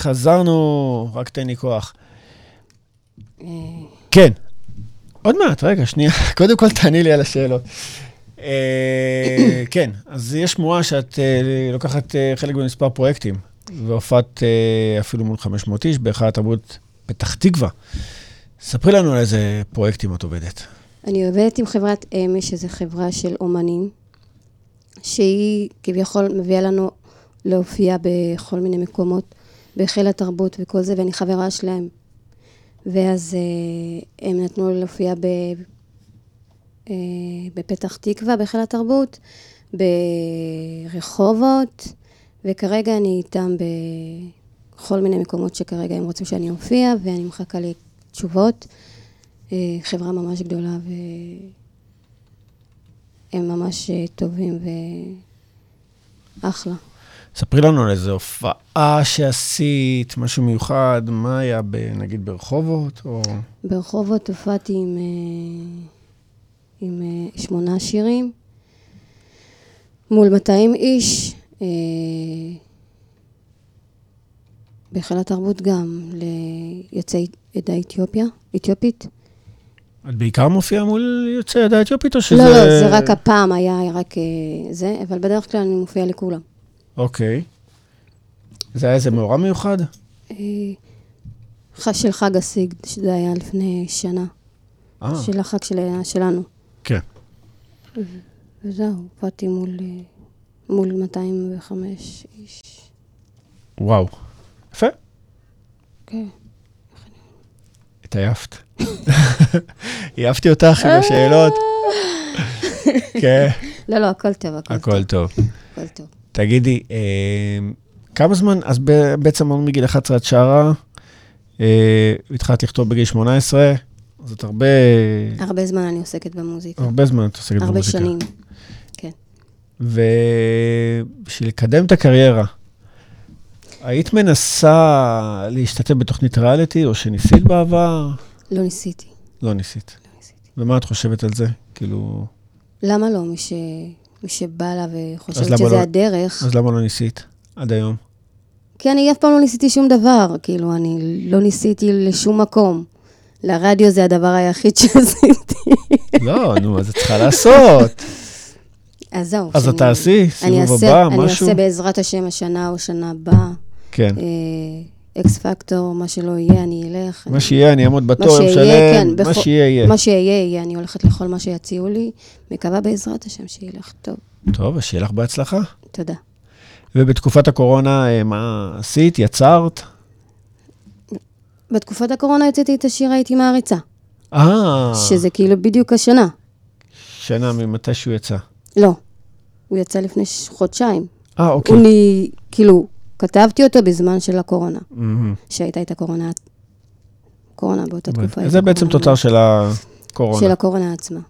Speaker 5: חזרנו, רק תן לי כוח.
Speaker 4: אה,
Speaker 5: כן. עוד מעט, רגע, שנייה. קודם כל תעני לי על השאלות. אה, כן, אז יש שמועה שאת אה, לוקחת חלק במספר פרויקטים, והופעת אפילו מול 500 איש בהיכל התרבות
Speaker 3: פתח תקווה. ספרי לנו על איזה פרויקטים את עובדת.
Speaker 4: אני עובדת עם חברת אמי, שזו חברה של אומנים, שהיא כביכול מביאה לנו להופיע בכל מיני מקומות, בחיל התרבות וכל זה, ואני חברה שלהם. ואז אה, הם נתנו לי להופיע ב, אה, בפתח תקווה, בחיל התרבות, ברחובות, וכרגע אני איתם בכל מיני מקומות שכרגע הם רוצים שאני אופיע, ואני מחכה לתשובות. אה, חברה ממש גדולה, והם ממש טובים ואחלה.
Speaker 3: ספרי לנו על איזו הופעה שעשית, משהו מיוחד, מה היה, ב, נגיד, ברחובות, או...
Speaker 4: ברחובות הופעתי עם, אה, עם אה, שמונה שירים, מול 200 איש. אה, בהיכל התרבות גם, ליוצאי עדה אתיופיה, אתיופית.
Speaker 3: את בעיקר מופיעה מול יוצאי עדה אתיופית, או שזה...
Speaker 4: לא, לא, זה רק הפעם היה רק זה, אבל בדרך כלל אני מופיעה לכולם.
Speaker 3: אוקיי. זה היה איזה מאורע מיוחד?
Speaker 4: אה, ח- של חג הסיגד, שזה היה לפני שנה,
Speaker 3: אה,
Speaker 4: של החג של, שלנו.
Speaker 3: כן.
Speaker 4: וזהו, הופעתי מול, אה, מול 205 איש.
Speaker 3: וואו. יפה.
Speaker 4: כן.
Speaker 3: התעייפת. העפתי אותך עם השאלות. כן,
Speaker 4: לא, לא, הכל טוב, הכל
Speaker 3: טוב.
Speaker 4: הכל טוב.
Speaker 3: תגידי, אה, כמה זמן, אז בעצם אמרנו מגיל 11 את שרה, אה, התחלת לכתוב בגיל 18, זאת הרבה,
Speaker 4: הרבה זמן אני עוסקת במוזיקה.
Speaker 3: הרבה זמן את עוסקת
Speaker 4: הרבה
Speaker 3: במוזיקה.
Speaker 4: שנים.
Speaker 3: ובשביל לקדם את הקריירה, היית מנסה להשתתף בתוכנית ריאליטי, או שניסית בעבר?
Speaker 4: לא ניסיתי.
Speaker 3: לא ניסית.
Speaker 4: לא ניסיתי.
Speaker 3: ומה את חושבת על זה? כאילו,
Speaker 4: למה לא? מי, ש... שבא לה וחושבת שזה
Speaker 3: לא-
Speaker 4: הדרך.
Speaker 3: אז למה לא ניסית עד היום?
Speaker 4: כי אני אף פעם לא ניסיתי שום דבר. כאילו, אני לא ניסיתי לשום מקום. לרדיו זה הדבר היחיד שעשיתי.
Speaker 3: לא, נו, אז את צריכה לעשות.
Speaker 4: אז זהו.
Speaker 3: אז את תעשי,
Speaker 4: אני
Speaker 3: סיבוב הבא,
Speaker 4: אני
Speaker 3: משהו?
Speaker 4: אעשה בעזרת השם השנה או שנה הבאה.
Speaker 3: כן.
Speaker 4: אה, אקס פקטור, מה שלא יהיה, אני אלך.
Speaker 3: מה
Speaker 4: אני-
Speaker 3: שיהיה, אני אעמוד בתור, משלם,
Speaker 4: כן,
Speaker 3: מה
Speaker 4: בכל-
Speaker 3: שיהיה, יהיה.
Speaker 4: מה שיהיה, יהיה. אני הולכת לכל מה שיציעו לי. מקווה בעזרת השם שילך טוב.
Speaker 3: טוב, אז שיהיה לך בהצלחה.
Speaker 4: תודה.
Speaker 3: ובתקופת הקורונה, אה, מה עשית? יצרת?
Speaker 4: בתקופת הקורונה יצאתי את השיר הייתי מעריצה.
Speaker 3: אה,
Speaker 4: שזה כאילו בדיוק השנה.
Speaker 3: שנה ממתי שהוא יצא.
Speaker 4: לא. הוא יצא לפני חודשיים.
Speaker 3: אה, אוקיי.
Speaker 4: הוא לי, כאילו, כתבתי אותו בזמן של הקורונה,
Speaker 3: מהמם.
Speaker 4: שהייתה את הקורונה, קורונה באותה תקופה.
Speaker 3: זה בעצם. תוצר של הקורונה.
Speaker 4: של הקורונה עצמה.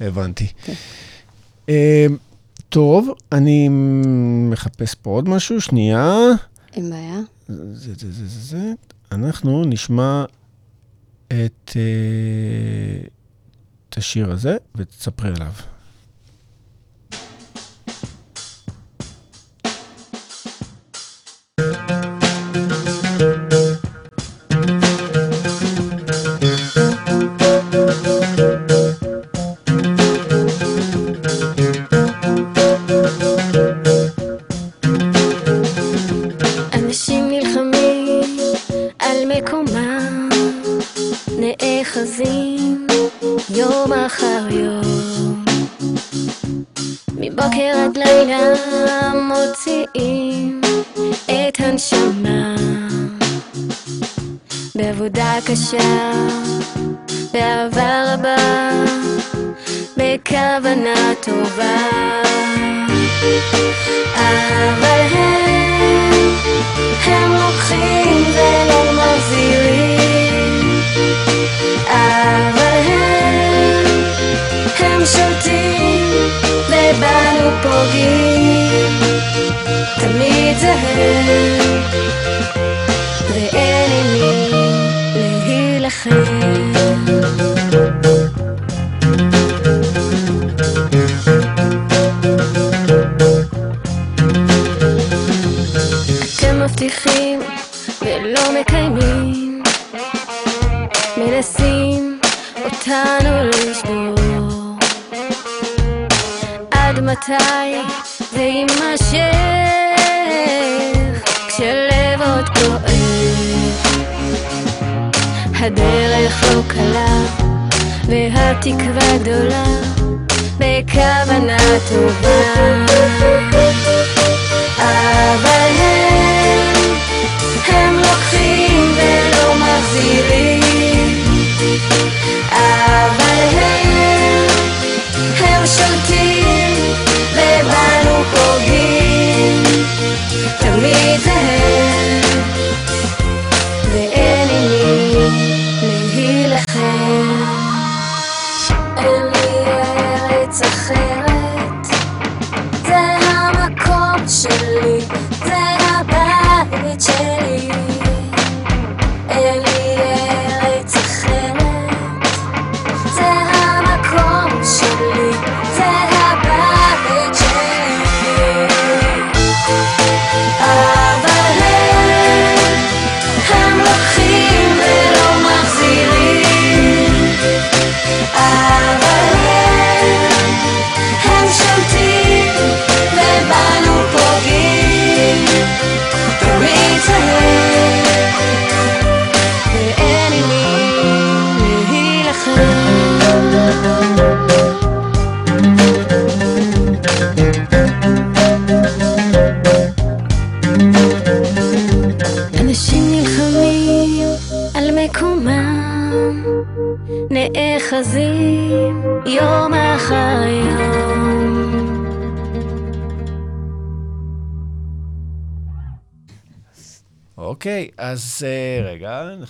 Speaker 3: הבנתי.
Speaker 4: כן.
Speaker 3: אה, טוב, אני מחפש פה עוד משהו, שנייה.
Speaker 4: אין בעיה.
Speaker 3: זה, זה, זה, זה, זה. אנחנו נשמע את, אה, את השיר הזה ותספרי עליו.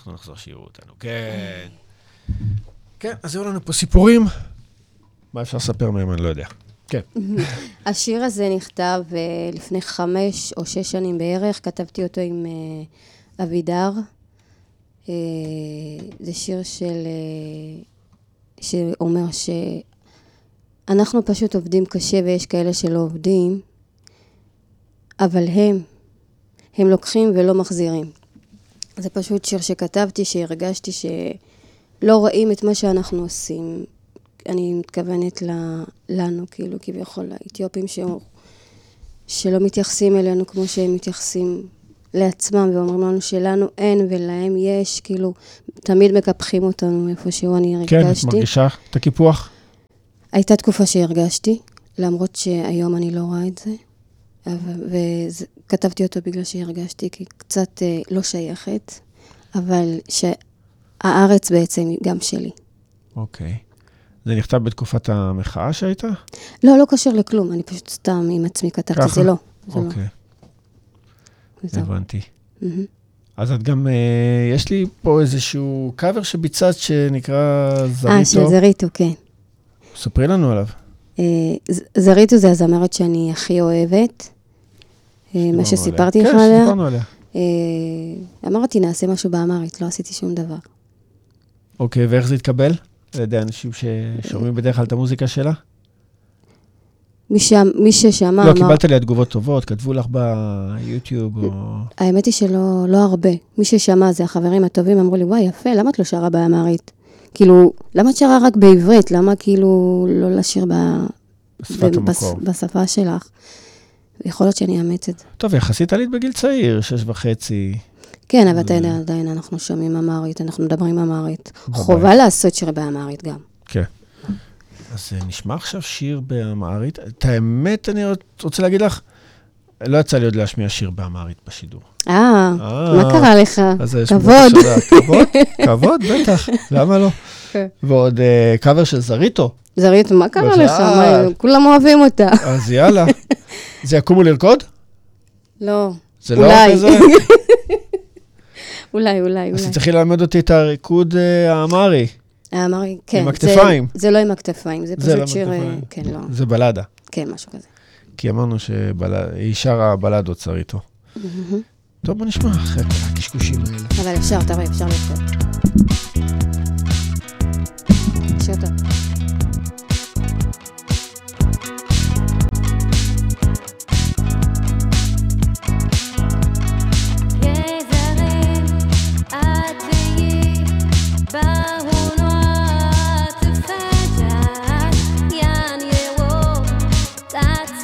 Speaker 3: אנחנו נחזור שיראו אותנו. כן. כן, אז היו לנו פה סיפורים. מה אפשר לספר מהם, אני לא יודע. כן.
Speaker 4: השיר הזה נכתב אה, לפני חמש או שש שנים בערך, כתבתי אותו עם אה, אבידר. אה, זה שיר של... שאומר שאנחנו פשוט עובדים קשה ויש כאלה שלא עובדים, אבל הם, הם לוקחים ולא מחזירים. זה פשוט שיר שכתבתי, שהרגשתי שלא רואים את מה שאנחנו עושים. אני מתכוונת ל, לנו, כאילו, כביכול, האתיופים ש, שלא מתייחסים אלינו כמו שהם מתייחסים לעצמם, ואומרים לנו שלנו אין ולהם יש, כאילו, תמיד מקפחים אותנו איפשהו, אני
Speaker 3: כן, את
Speaker 4: הרגשתי.
Speaker 3: מרגישה את הקיפוח?
Speaker 4: הייתה תקופה שהרגשתי, למרות שהיום אני לא רואה את זה, וכתבתי אותו בגלל שהרגשתי קצת אה, לא שייכת, אבל שהארץ בעצם גם שלי.
Speaker 3: אוקיי. זה נכתב בתקופת המחאה שהייתה?
Speaker 4: לא, לא קשר לכלום, אני פשוט סתם עם עצמי כתבתי? זה לא. זה לא.
Speaker 3: אוקיי,
Speaker 4: וזהו.
Speaker 3: הבנתי.
Speaker 4: מהמם.
Speaker 3: אז את גם, אה, יש לי פה איזשהו קאבר שביצעת שנקרא
Speaker 4: אה, של
Speaker 3: זריטו.
Speaker 4: זריטו, כן.
Speaker 3: ספרי לנו עליו.
Speaker 4: אה, ז- זריטו זה הזמרת שאני הכי אוהבת. אה, מה. שסיפרתי לך
Speaker 3: כן,
Speaker 4: עליה.
Speaker 3: שדיברנו עליה.
Speaker 4: אה, אמרתי, נעשה משהו באמרית, לא עשיתי שום דבר.
Speaker 3: אוקיי, ואיך זה התקבל? על ידי אנשים ששומעים בדרך כלל את המוזיקה שלה?
Speaker 4: מי, ש... מי ששמע
Speaker 3: לא,
Speaker 4: אמר...
Speaker 3: קיבלת עליה תגובות טובות, כתבו לך ביוטיוב או...
Speaker 4: האמת היא שלא לא הרבה. מי ששמע זה החברים הטובים, אמרו לי, וואי, יפה, למה את לא שרה באמרית? כאילו, למה את שרה רק בעברית? למה כאילו לא לשיר ב...
Speaker 3: בשפת
Speaker 4: בס-
Speaker 3: המקור.
Speaker 4: בשפה שלך? יכול להיות שאני אאמץ את זה.
Speaker 3: טוב, יחסית עלית בגיל צעיר, שש וחצי.
Speaker 4: כן, אבל אתה יודע, עדיין אנחנו שומעים אמרית, אנחנו מדברים אמרית. חובה לעשות שיר באמרית גם.
Speaker 3: כן. אז אה, נשמע עכשיו שיר באמהרית. את האמת, אני רוצה להגיד לך, לא יצא לי עוד להשמיע שיר באמהרית בשידור.
Speaker 4: אה,
Speaker 3: אה,
Speaker 4: מה קרה לך? כבוד.
Speaker 3: כבוד, כבוד, בטח, למה לא?
Speaker 4: כן.
Speaker 3: ועוד אה, קאבר של זריטו,
Speaker 4: זרית, מה קרה. לך? כולם אוהבים אותה.
Speaker 3: אז יאללה. זה יקומו לרקוד?
Speaker 4: לא.
Speaker 3: זה לא
Speaker 4: אולי.
Speaker 3: כזה?
Speaker 4: אולי, אולי,
Speaker 3: אז
Speaker 4: אולי.
Speaker 3: תצטרכי ללמד אותי את הריקוד אה, האמרי.
Speaker 4: אמרי, כן. זה-
Speaker 3: הכתפיים.
Speaker 4: זה לא עם הכתפיים, זה
Speaker 3: זה לא עם
Speaker 4: פשוט שיר... אה. כן, לא.
Speaker 3: זה בלדה.
Speaker 4: כן, משהו כזה.
Speaker 3: כי אמרנו שהיא שרה בלדות זריטו. טוב, בוא נשמע אחרי כל הקשקושים האלה.
Speaker 4: אבל אפשר, רואה, אפשר לשיר. שיר טוב.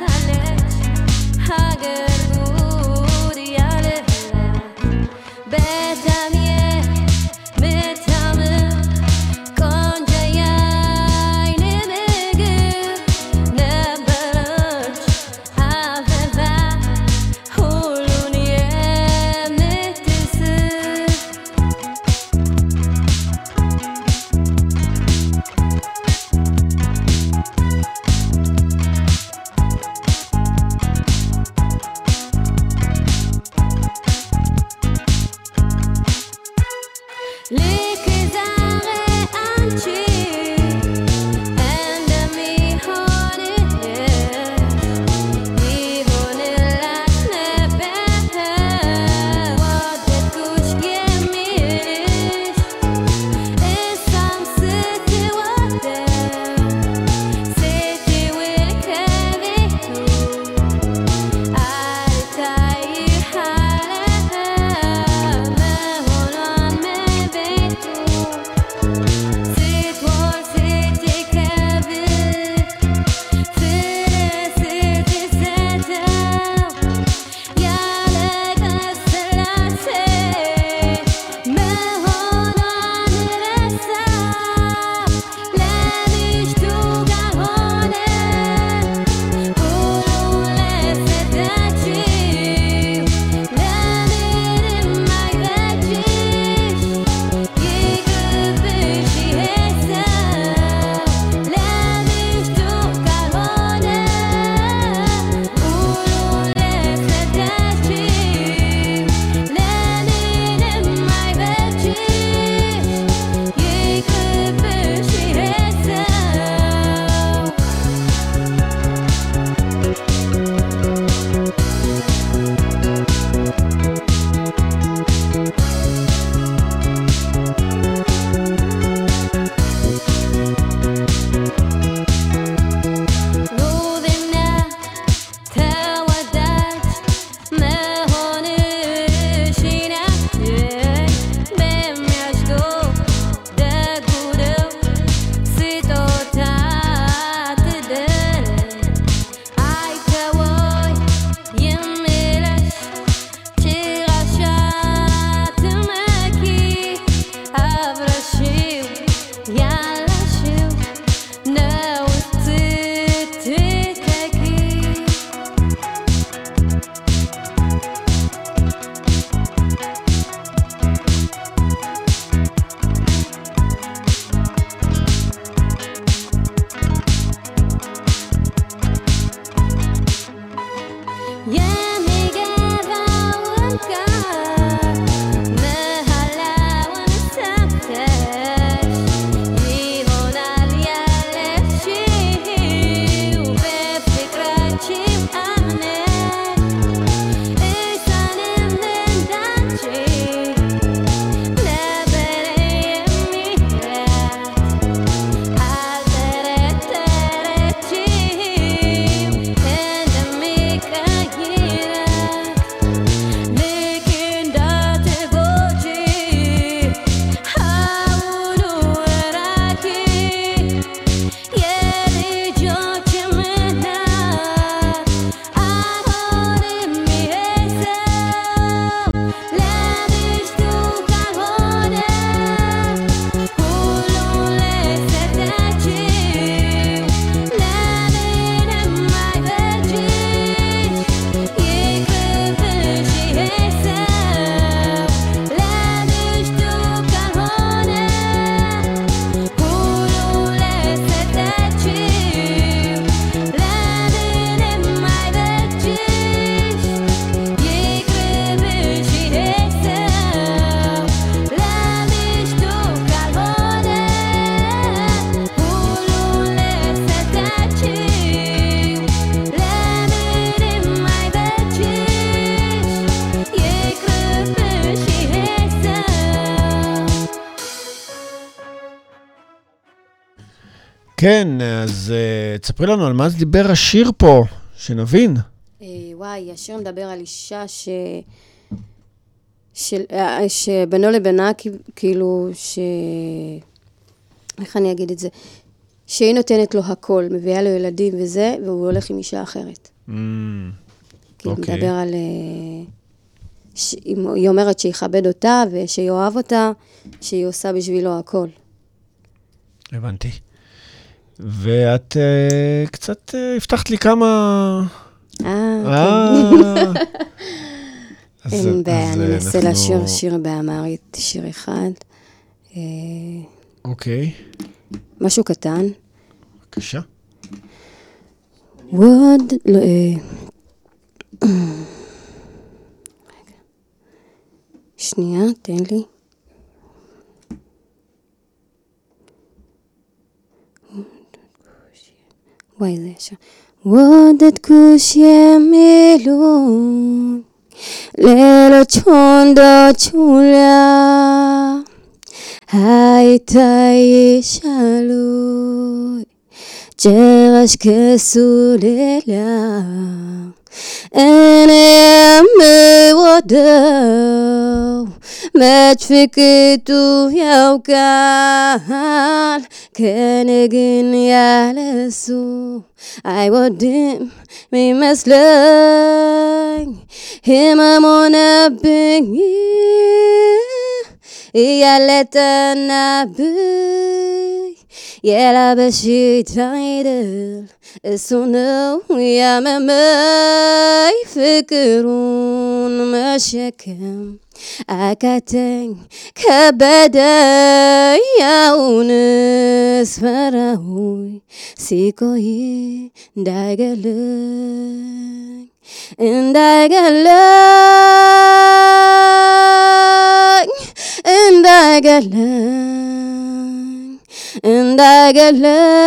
Speaker 5: sales, hagas.
Speaker 3: כן, אז uh, תספרי לנו על מה זה דיבר השיר פה, שנבין.
Speaker 4: אה, וואי, השיר מדבר על אישה ש... של... אה, שבינו לבינה, כאילו, ש... איך אני אגיד את זה? שהיא נותנת לו הכל, מביאה לו ילדים וזה, והוא הולך עם אישה אחרת. Mm, כאילו, אוקיי. מדבר על... ש... היא אומרת שיכבד אותה ושיאהב אותה, שהיא עושה בשבילו הכל.
Speaker 3: הבנתי. ואת uh, קצת uh, הבטחת לי כמה...
Speaker 4: אה, כן. אין בעיה, אני אנסה לשיר שיר באמרית, שיר אחד.
Speaker 3: אוקיי.
Speaker 4: משהו קטן.
Speaker 3: בבקשה.
Speaker 4: ווד... שנייה, תן לי. ويليشا ودت كوشيميلون ليلة تشوندا تشولا هاي تاي شالوي جرش كسوليلا እንደምወደው መች ፍቅቱ ያውቃል። ከኔ ግን ያለሱ አይወድም ሚመስለኝ ህመም ሆነብኝ Iyaleten abu Yela beshi me Esunu yamamay Fikirun mashakem أكتن كبدا يا أونس فراوي سيكوي داغلك داغلك እንዳይገለኝ እንዳይገለኝ እንዳይገለኝ እንዳይገለይ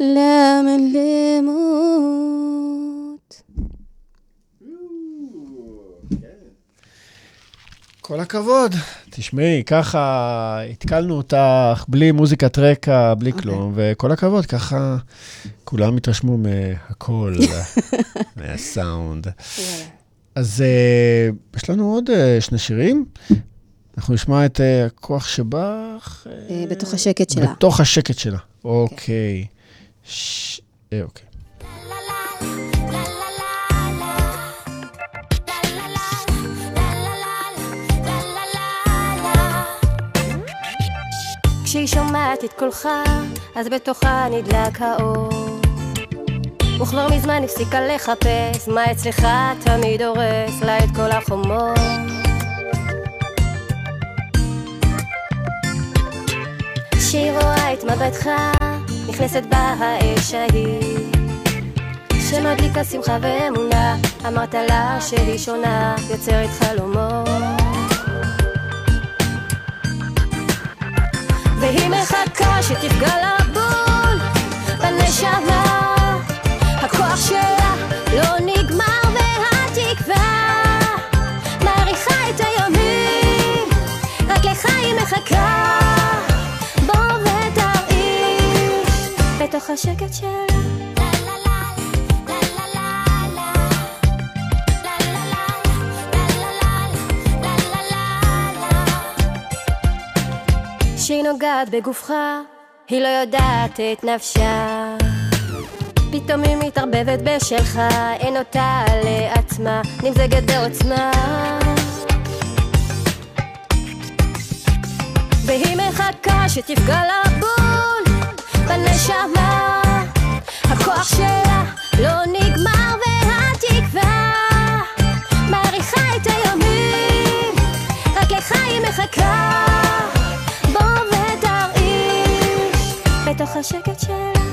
Speaker 4: ለምን ልሙት?
Speaker 3: כל הכבוד. תשמעי, ככה התקלנו אותך בלי מוזיקת רקע, בלי okay. אוקיי. כלום, וכל הכבוד, ככה כולם התרשמו מהכל, מהסאונד. אז uh, יש לנו עוד uh, שני שירים. אנחנו נשמע את uh, הכוח שבך.
Speaker 4: Uh, בתוך השקט שלה.
Speaker 3: בתוך השקט שלה, אוקיי. ש... Uh, אוקיי.
Speaker 5: כשהיא שומעת את קולך, אז בתוכה נדלק האור. וכבר מזמן הפסיקה לחפש מה אצלך תמיד הורס לה את כל החומות. כשהיא רואה את מבטך, נכנסת בה האש ההיא. שמדליקה שמחה ואמונה, אמרת לה שהיא שונה, יוצרת חלומות. והיא מחכה שתפגע לה בול בנשמה הכוח שלה לא נגמר והתקווה מעריכה את הימים רק לך היא מחכה בתוך השקט שלה שהיא נוגעת בגופך, היא לא יודעת את נפשה. פתאום היא מתערבבת בשלך, אין אותה לעצמה, נמזגת בעוצמה. והיא מחכה שתפגע לה בול בנשמה. הכוח שלה לא נגמר והתקווה מעריכה את הימים, רק לך היא מחכה. בוא ותרעיש בתוך השקט שלה.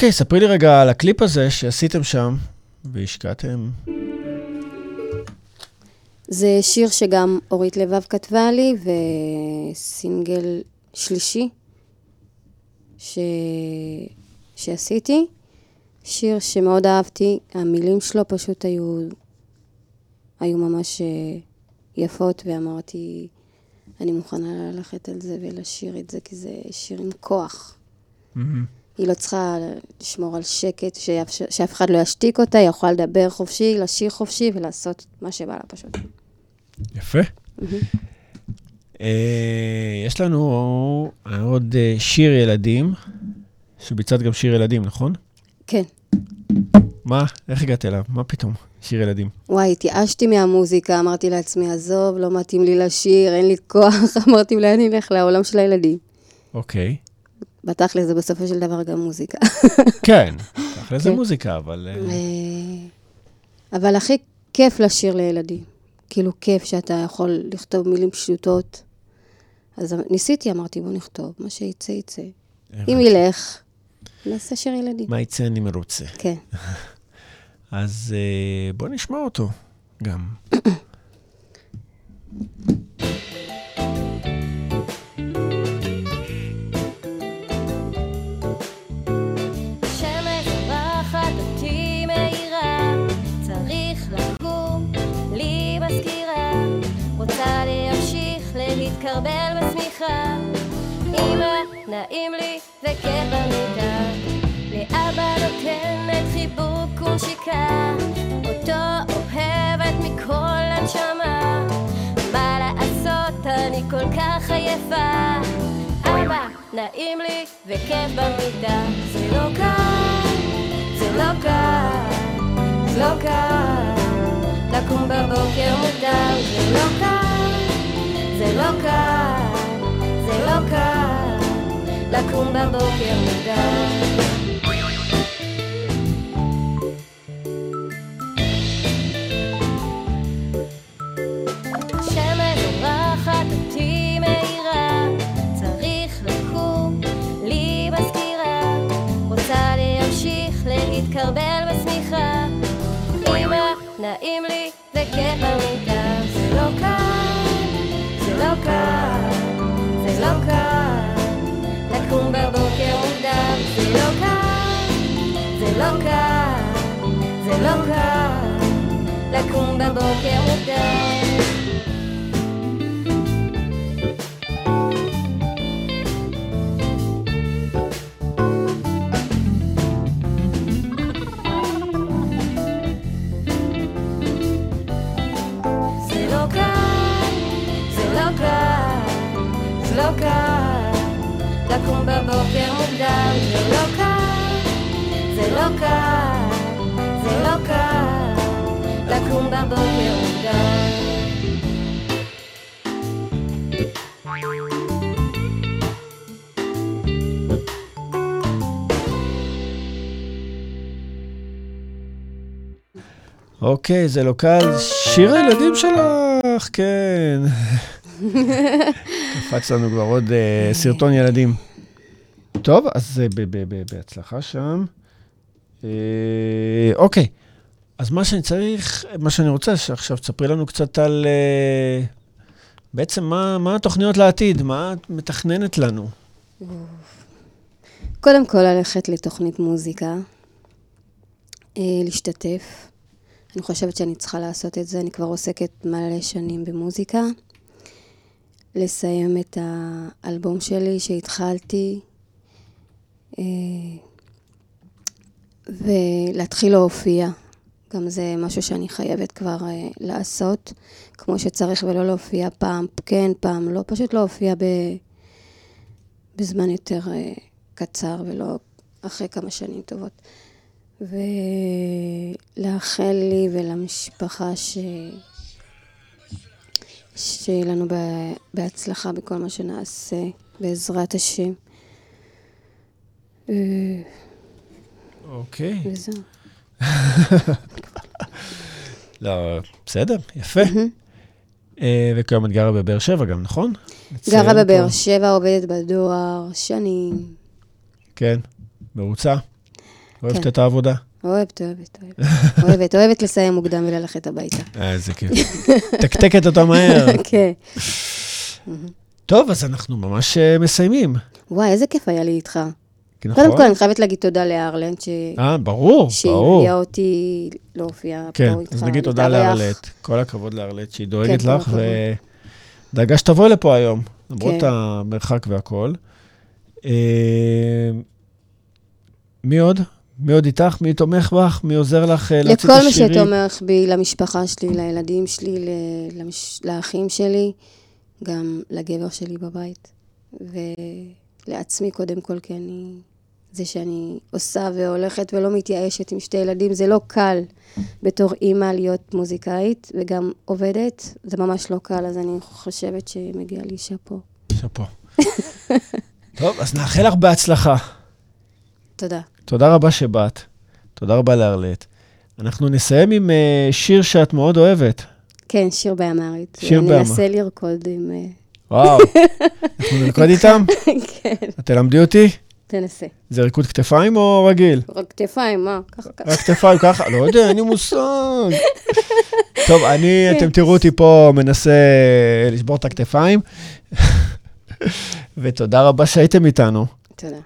Speaker 3: אוקיי, ספרי לי רגע על הקליפ הזה שעשיתם שם והשקעתם.
Speaker 4: זה שיר שגם אורית לבב כתבה לי, וסינגל שלישי ש... שעשיתי. שיר שמאוד אהבתי, המילים שלו פשוט היו, היו ממש אה, יפות, ואמרתי, אני מוכנה ללכת על זה ולשיר את זה, כי זה שיר עם כוח. היא לא צריכה לשמור על שקט, שאף, אחד לא ישתיק אותה, היא יכולה לדבר חופשי, לשיר חופשי ולעשות מה שבא לה פשוט.
Speaker 3: יפה. אה, יש לנו עוד אה, שיר ילדים, שביצעת גם שיר ילדים, נכון?
Speaker 4: כן.
Speaker 3: מה? איך הגעת אליו? מה פתאום? שיר ילדים.
Speaker 4: וואי, התייאשתי מהמוזיקה, אמרתי לעצמי, עזוב, לא מתאים לי לשיר, אין לי כוח, אמרתי, אולי אני אלך לעולם של הילדים.
Speaker 3: אוקיי.
Speaker 4: בתכל'ס זה בסופו של דבר גם מוזיקה.
Speaker 3: כן, אחרי זה
Speaker 4: כן.
Speaker 3: מוזיקה, אבל... אה,
Speaker 4: אה, אבל הכי כיף לשיר לילדים. כאילו, כיף שאתה יכול לכתוב מילים פשוטות. אז ניסיתי, אמרתי, בוא נכתוב, מה שיצא, יצא. אם ילך, נעשה שיר ילדים.
Speaker 3: מה יצא אני מרוצה.
Speaker 4: כן.
Speaker 3: אז אה, בוא נשמע אותו גם.
Speaker 5: להתקרבל בשמיכה. אמא, נעים לי וכיף במיטה, לאבא נותנת חיבוק ונשיקה, אותו אוהבת מכל הנשמה. מה לעשות, אני כל כך עייפה. אבא, נעים לי וכיף במיטה. זה לא קל, זה לא קל, זה לא קל. לקום בבוקר מוקדם, זה לא קל, זה לא קל, זה לא קל. לקום בבוקר מוקדם. לא קל, זה לא קל, זה לא קל, לקום בבוקר מוקדם. זה לקום בבוקר מוקדם, זה לא קל, זה לא קל, זה לא קל לקום בבוקר מוקדם.
Speaker 3: אוקיי, זה לא קל. שיר הילדים שלך, כן. קפץ לנו כבר עוד אה, סרטון ילדים. טוב, אז אה, ב- ב- ב- בהצלחה שם. אה, אוקיי, אז מה שאני צריך, מה שאני רוצה, שעכשיו תספרי לנו קצת על... בעצם מה, מה התוכניות לעתיד? מה את מתכננת לנו?
Speaker 4: קודם כל ללכת לתוכנית מוזיקה, אה, להשתתף. אני חושבת שאני צריכה לעשות את זה, אני כבר עוסקת מלא שנים במוזיקה. לסיים את האלבום שלי שהתחלתי, אה, ולהתחיל להופיע. גם זה משהו שאני חייבת כבר אה, לעשות, כמו שצריך, ולא להופיע פעם כן, פעם לא, פשוט להופיע ב... בזמן יותר אה, קצר ולא אחרי כמה שנים טובות. ולאחל לי ולמשפחה ש... שיהיה לנו. בהצלחה בכל מה שנעשה, בעזרת השם.
Speaker 3: אוקיי.
Speaker 4: וזהו.
Speaker 3: לא, בסדר, יפה. אה, וכיום את גרה בבאר שבע גם, נכון?
Speaker 4: גרה בבאר. שבע, עובדת בדואר, שנים.
Speaker 3: כן, מרוצה? אוהבת
Speaker 4: כן.
Speaker 3: את העבודה?
Speaker 4: אוהבת, אוהבת, אוהבת. אוהבת, אוהבת לסיים מוקדם וללכת הביתה.
Speaker 3: אה, איזה כיף. תקתקת אותה מהר.
Speaker 4: כן.
Speaker 3: טוב, אז אנחנו ממש אה, מסיימים.
Speaker 4: וואי, איזה כיף היה לי איתך.
Speaker 3: נכון?
Speaker 4: קודם כל, אני חייבת להגיד תודה לארלנד, ש...
Speaker 3: אה, ברור, ברור.
Speaker 4: שהביאה אותי להופיע
Speaker 3: כן,
Speaker 4: פה איתך.
Speaker 3: אז נגיד תודה. לארלט. כל הכבוד לארלט שהיא דואגת
Speaker 4: כן,
Speaker 3: לך. ודאגה שתבואי לפה היום, למרות
Speaker 4: כן.
Speaker 3: המרחק והכול. אה, מי עוד? מי עוד איתך? מי תומך בך? מי עוזר לך אה, להוציא את
Speaker 4: לכל מי
Speaker 3: השירים?
Speaker 4: שתומך בי, למשפחה שלי, לילדים שלי, ל- למש... לאחים שלי, גם לגבר שלי בבית. ולעצמי קודם כל, כי אני... זה שאני עושה והולכת ולא מתייאשת עם שתי ילדים, זה לא קל בתור אימא להיות מוזיקאית וגם עובדת, זה ממש לא קל, אז אני חושבת שמגיע לי שאפו.
Speaker 3: שאפו. טוב, אז נאחל לך בהצלחה.
Speaker 4: תודה.
Speaker 3: תודה רבה שבאת. תודה רבה לארלט. אנחנו נסיים עם אה, שיר שאת מאוד אוהבת.
Speaker 4: כן, שיר באמרית.
Speaker 3: שיר
Speaker 4: אני
Speaker 3: באמהרית.
Speaker 4: אנסה לרקוד עם... אה,
Speaker 3: וואו, אנחנו נרקוד איתם?
Speaker 4: כן,
Speaker 3: את תלמדי אותי?
Speaker 4: תנסה.
Speaker 3: זה ריקוד כתפיים או רגיל?
Speaker 4: רק כתפיים, מה? ככה, ככה.
Speaker 3: רק כתפיים ככה? לא יודע, אין לי מושג. טוב, אני, אתם תראו אותי פה מנסה לשבור את הכתפיים. ותודה רבה שהייתם איתנו.
Speaker 4: תודה.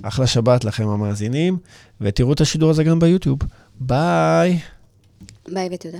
Speaker 3: ואחלה שבת לכם המאזינים, ותראו את השידור הזה גם ביוטיוב. ביי.
Speaker 4: ביי ותודה.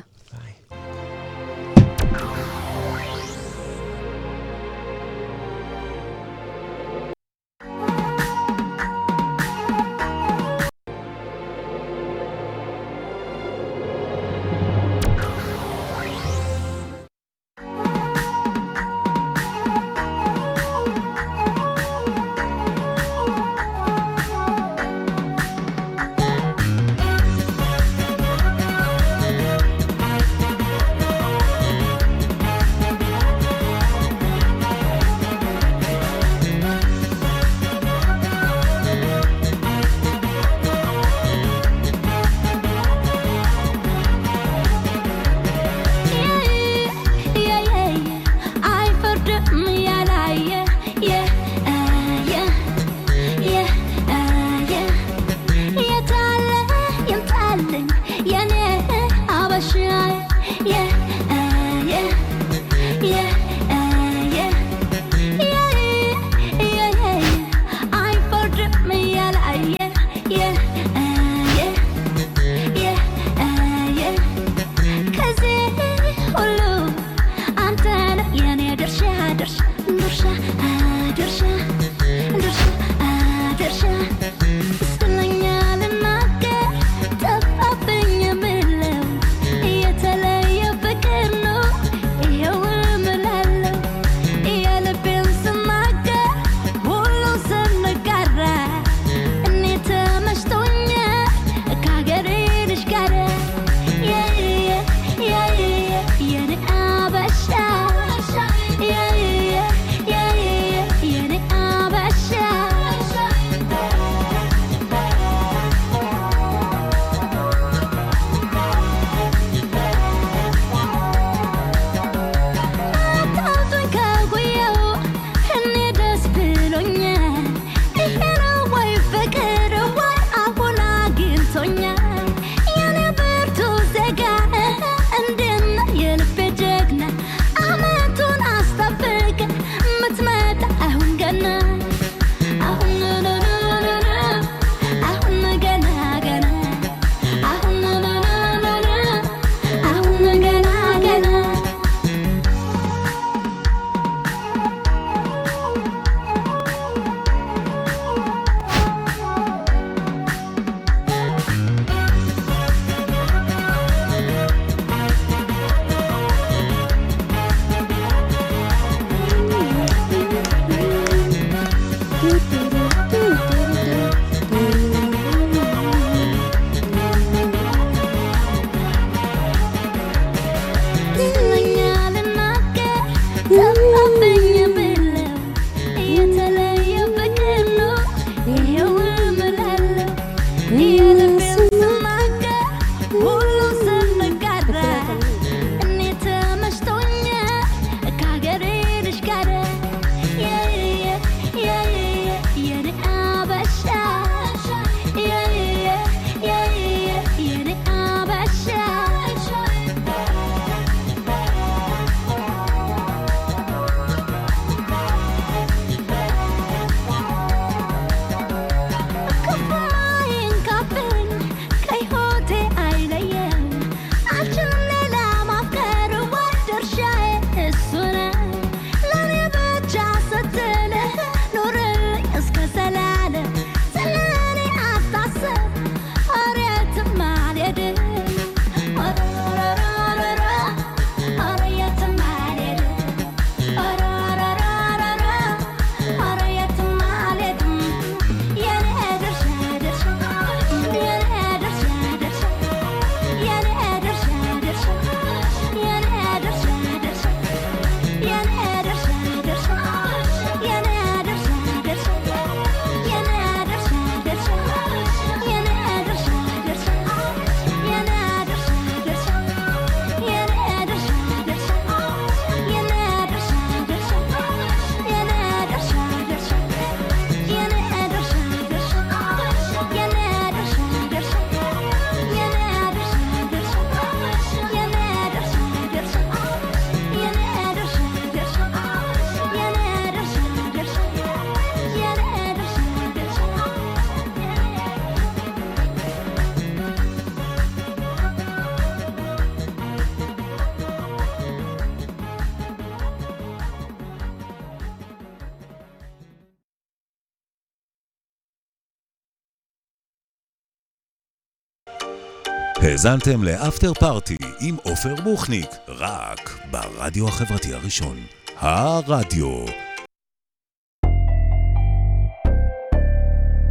Speaker 8: האזנתם לאפטר פארטי עם עופר בוכניק, רק ברדיו החברתי הראשון, הרדיו.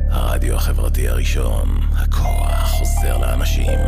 Speaker 1: הרדיו החברתי הראשון, הכוח חוזר לאנשים.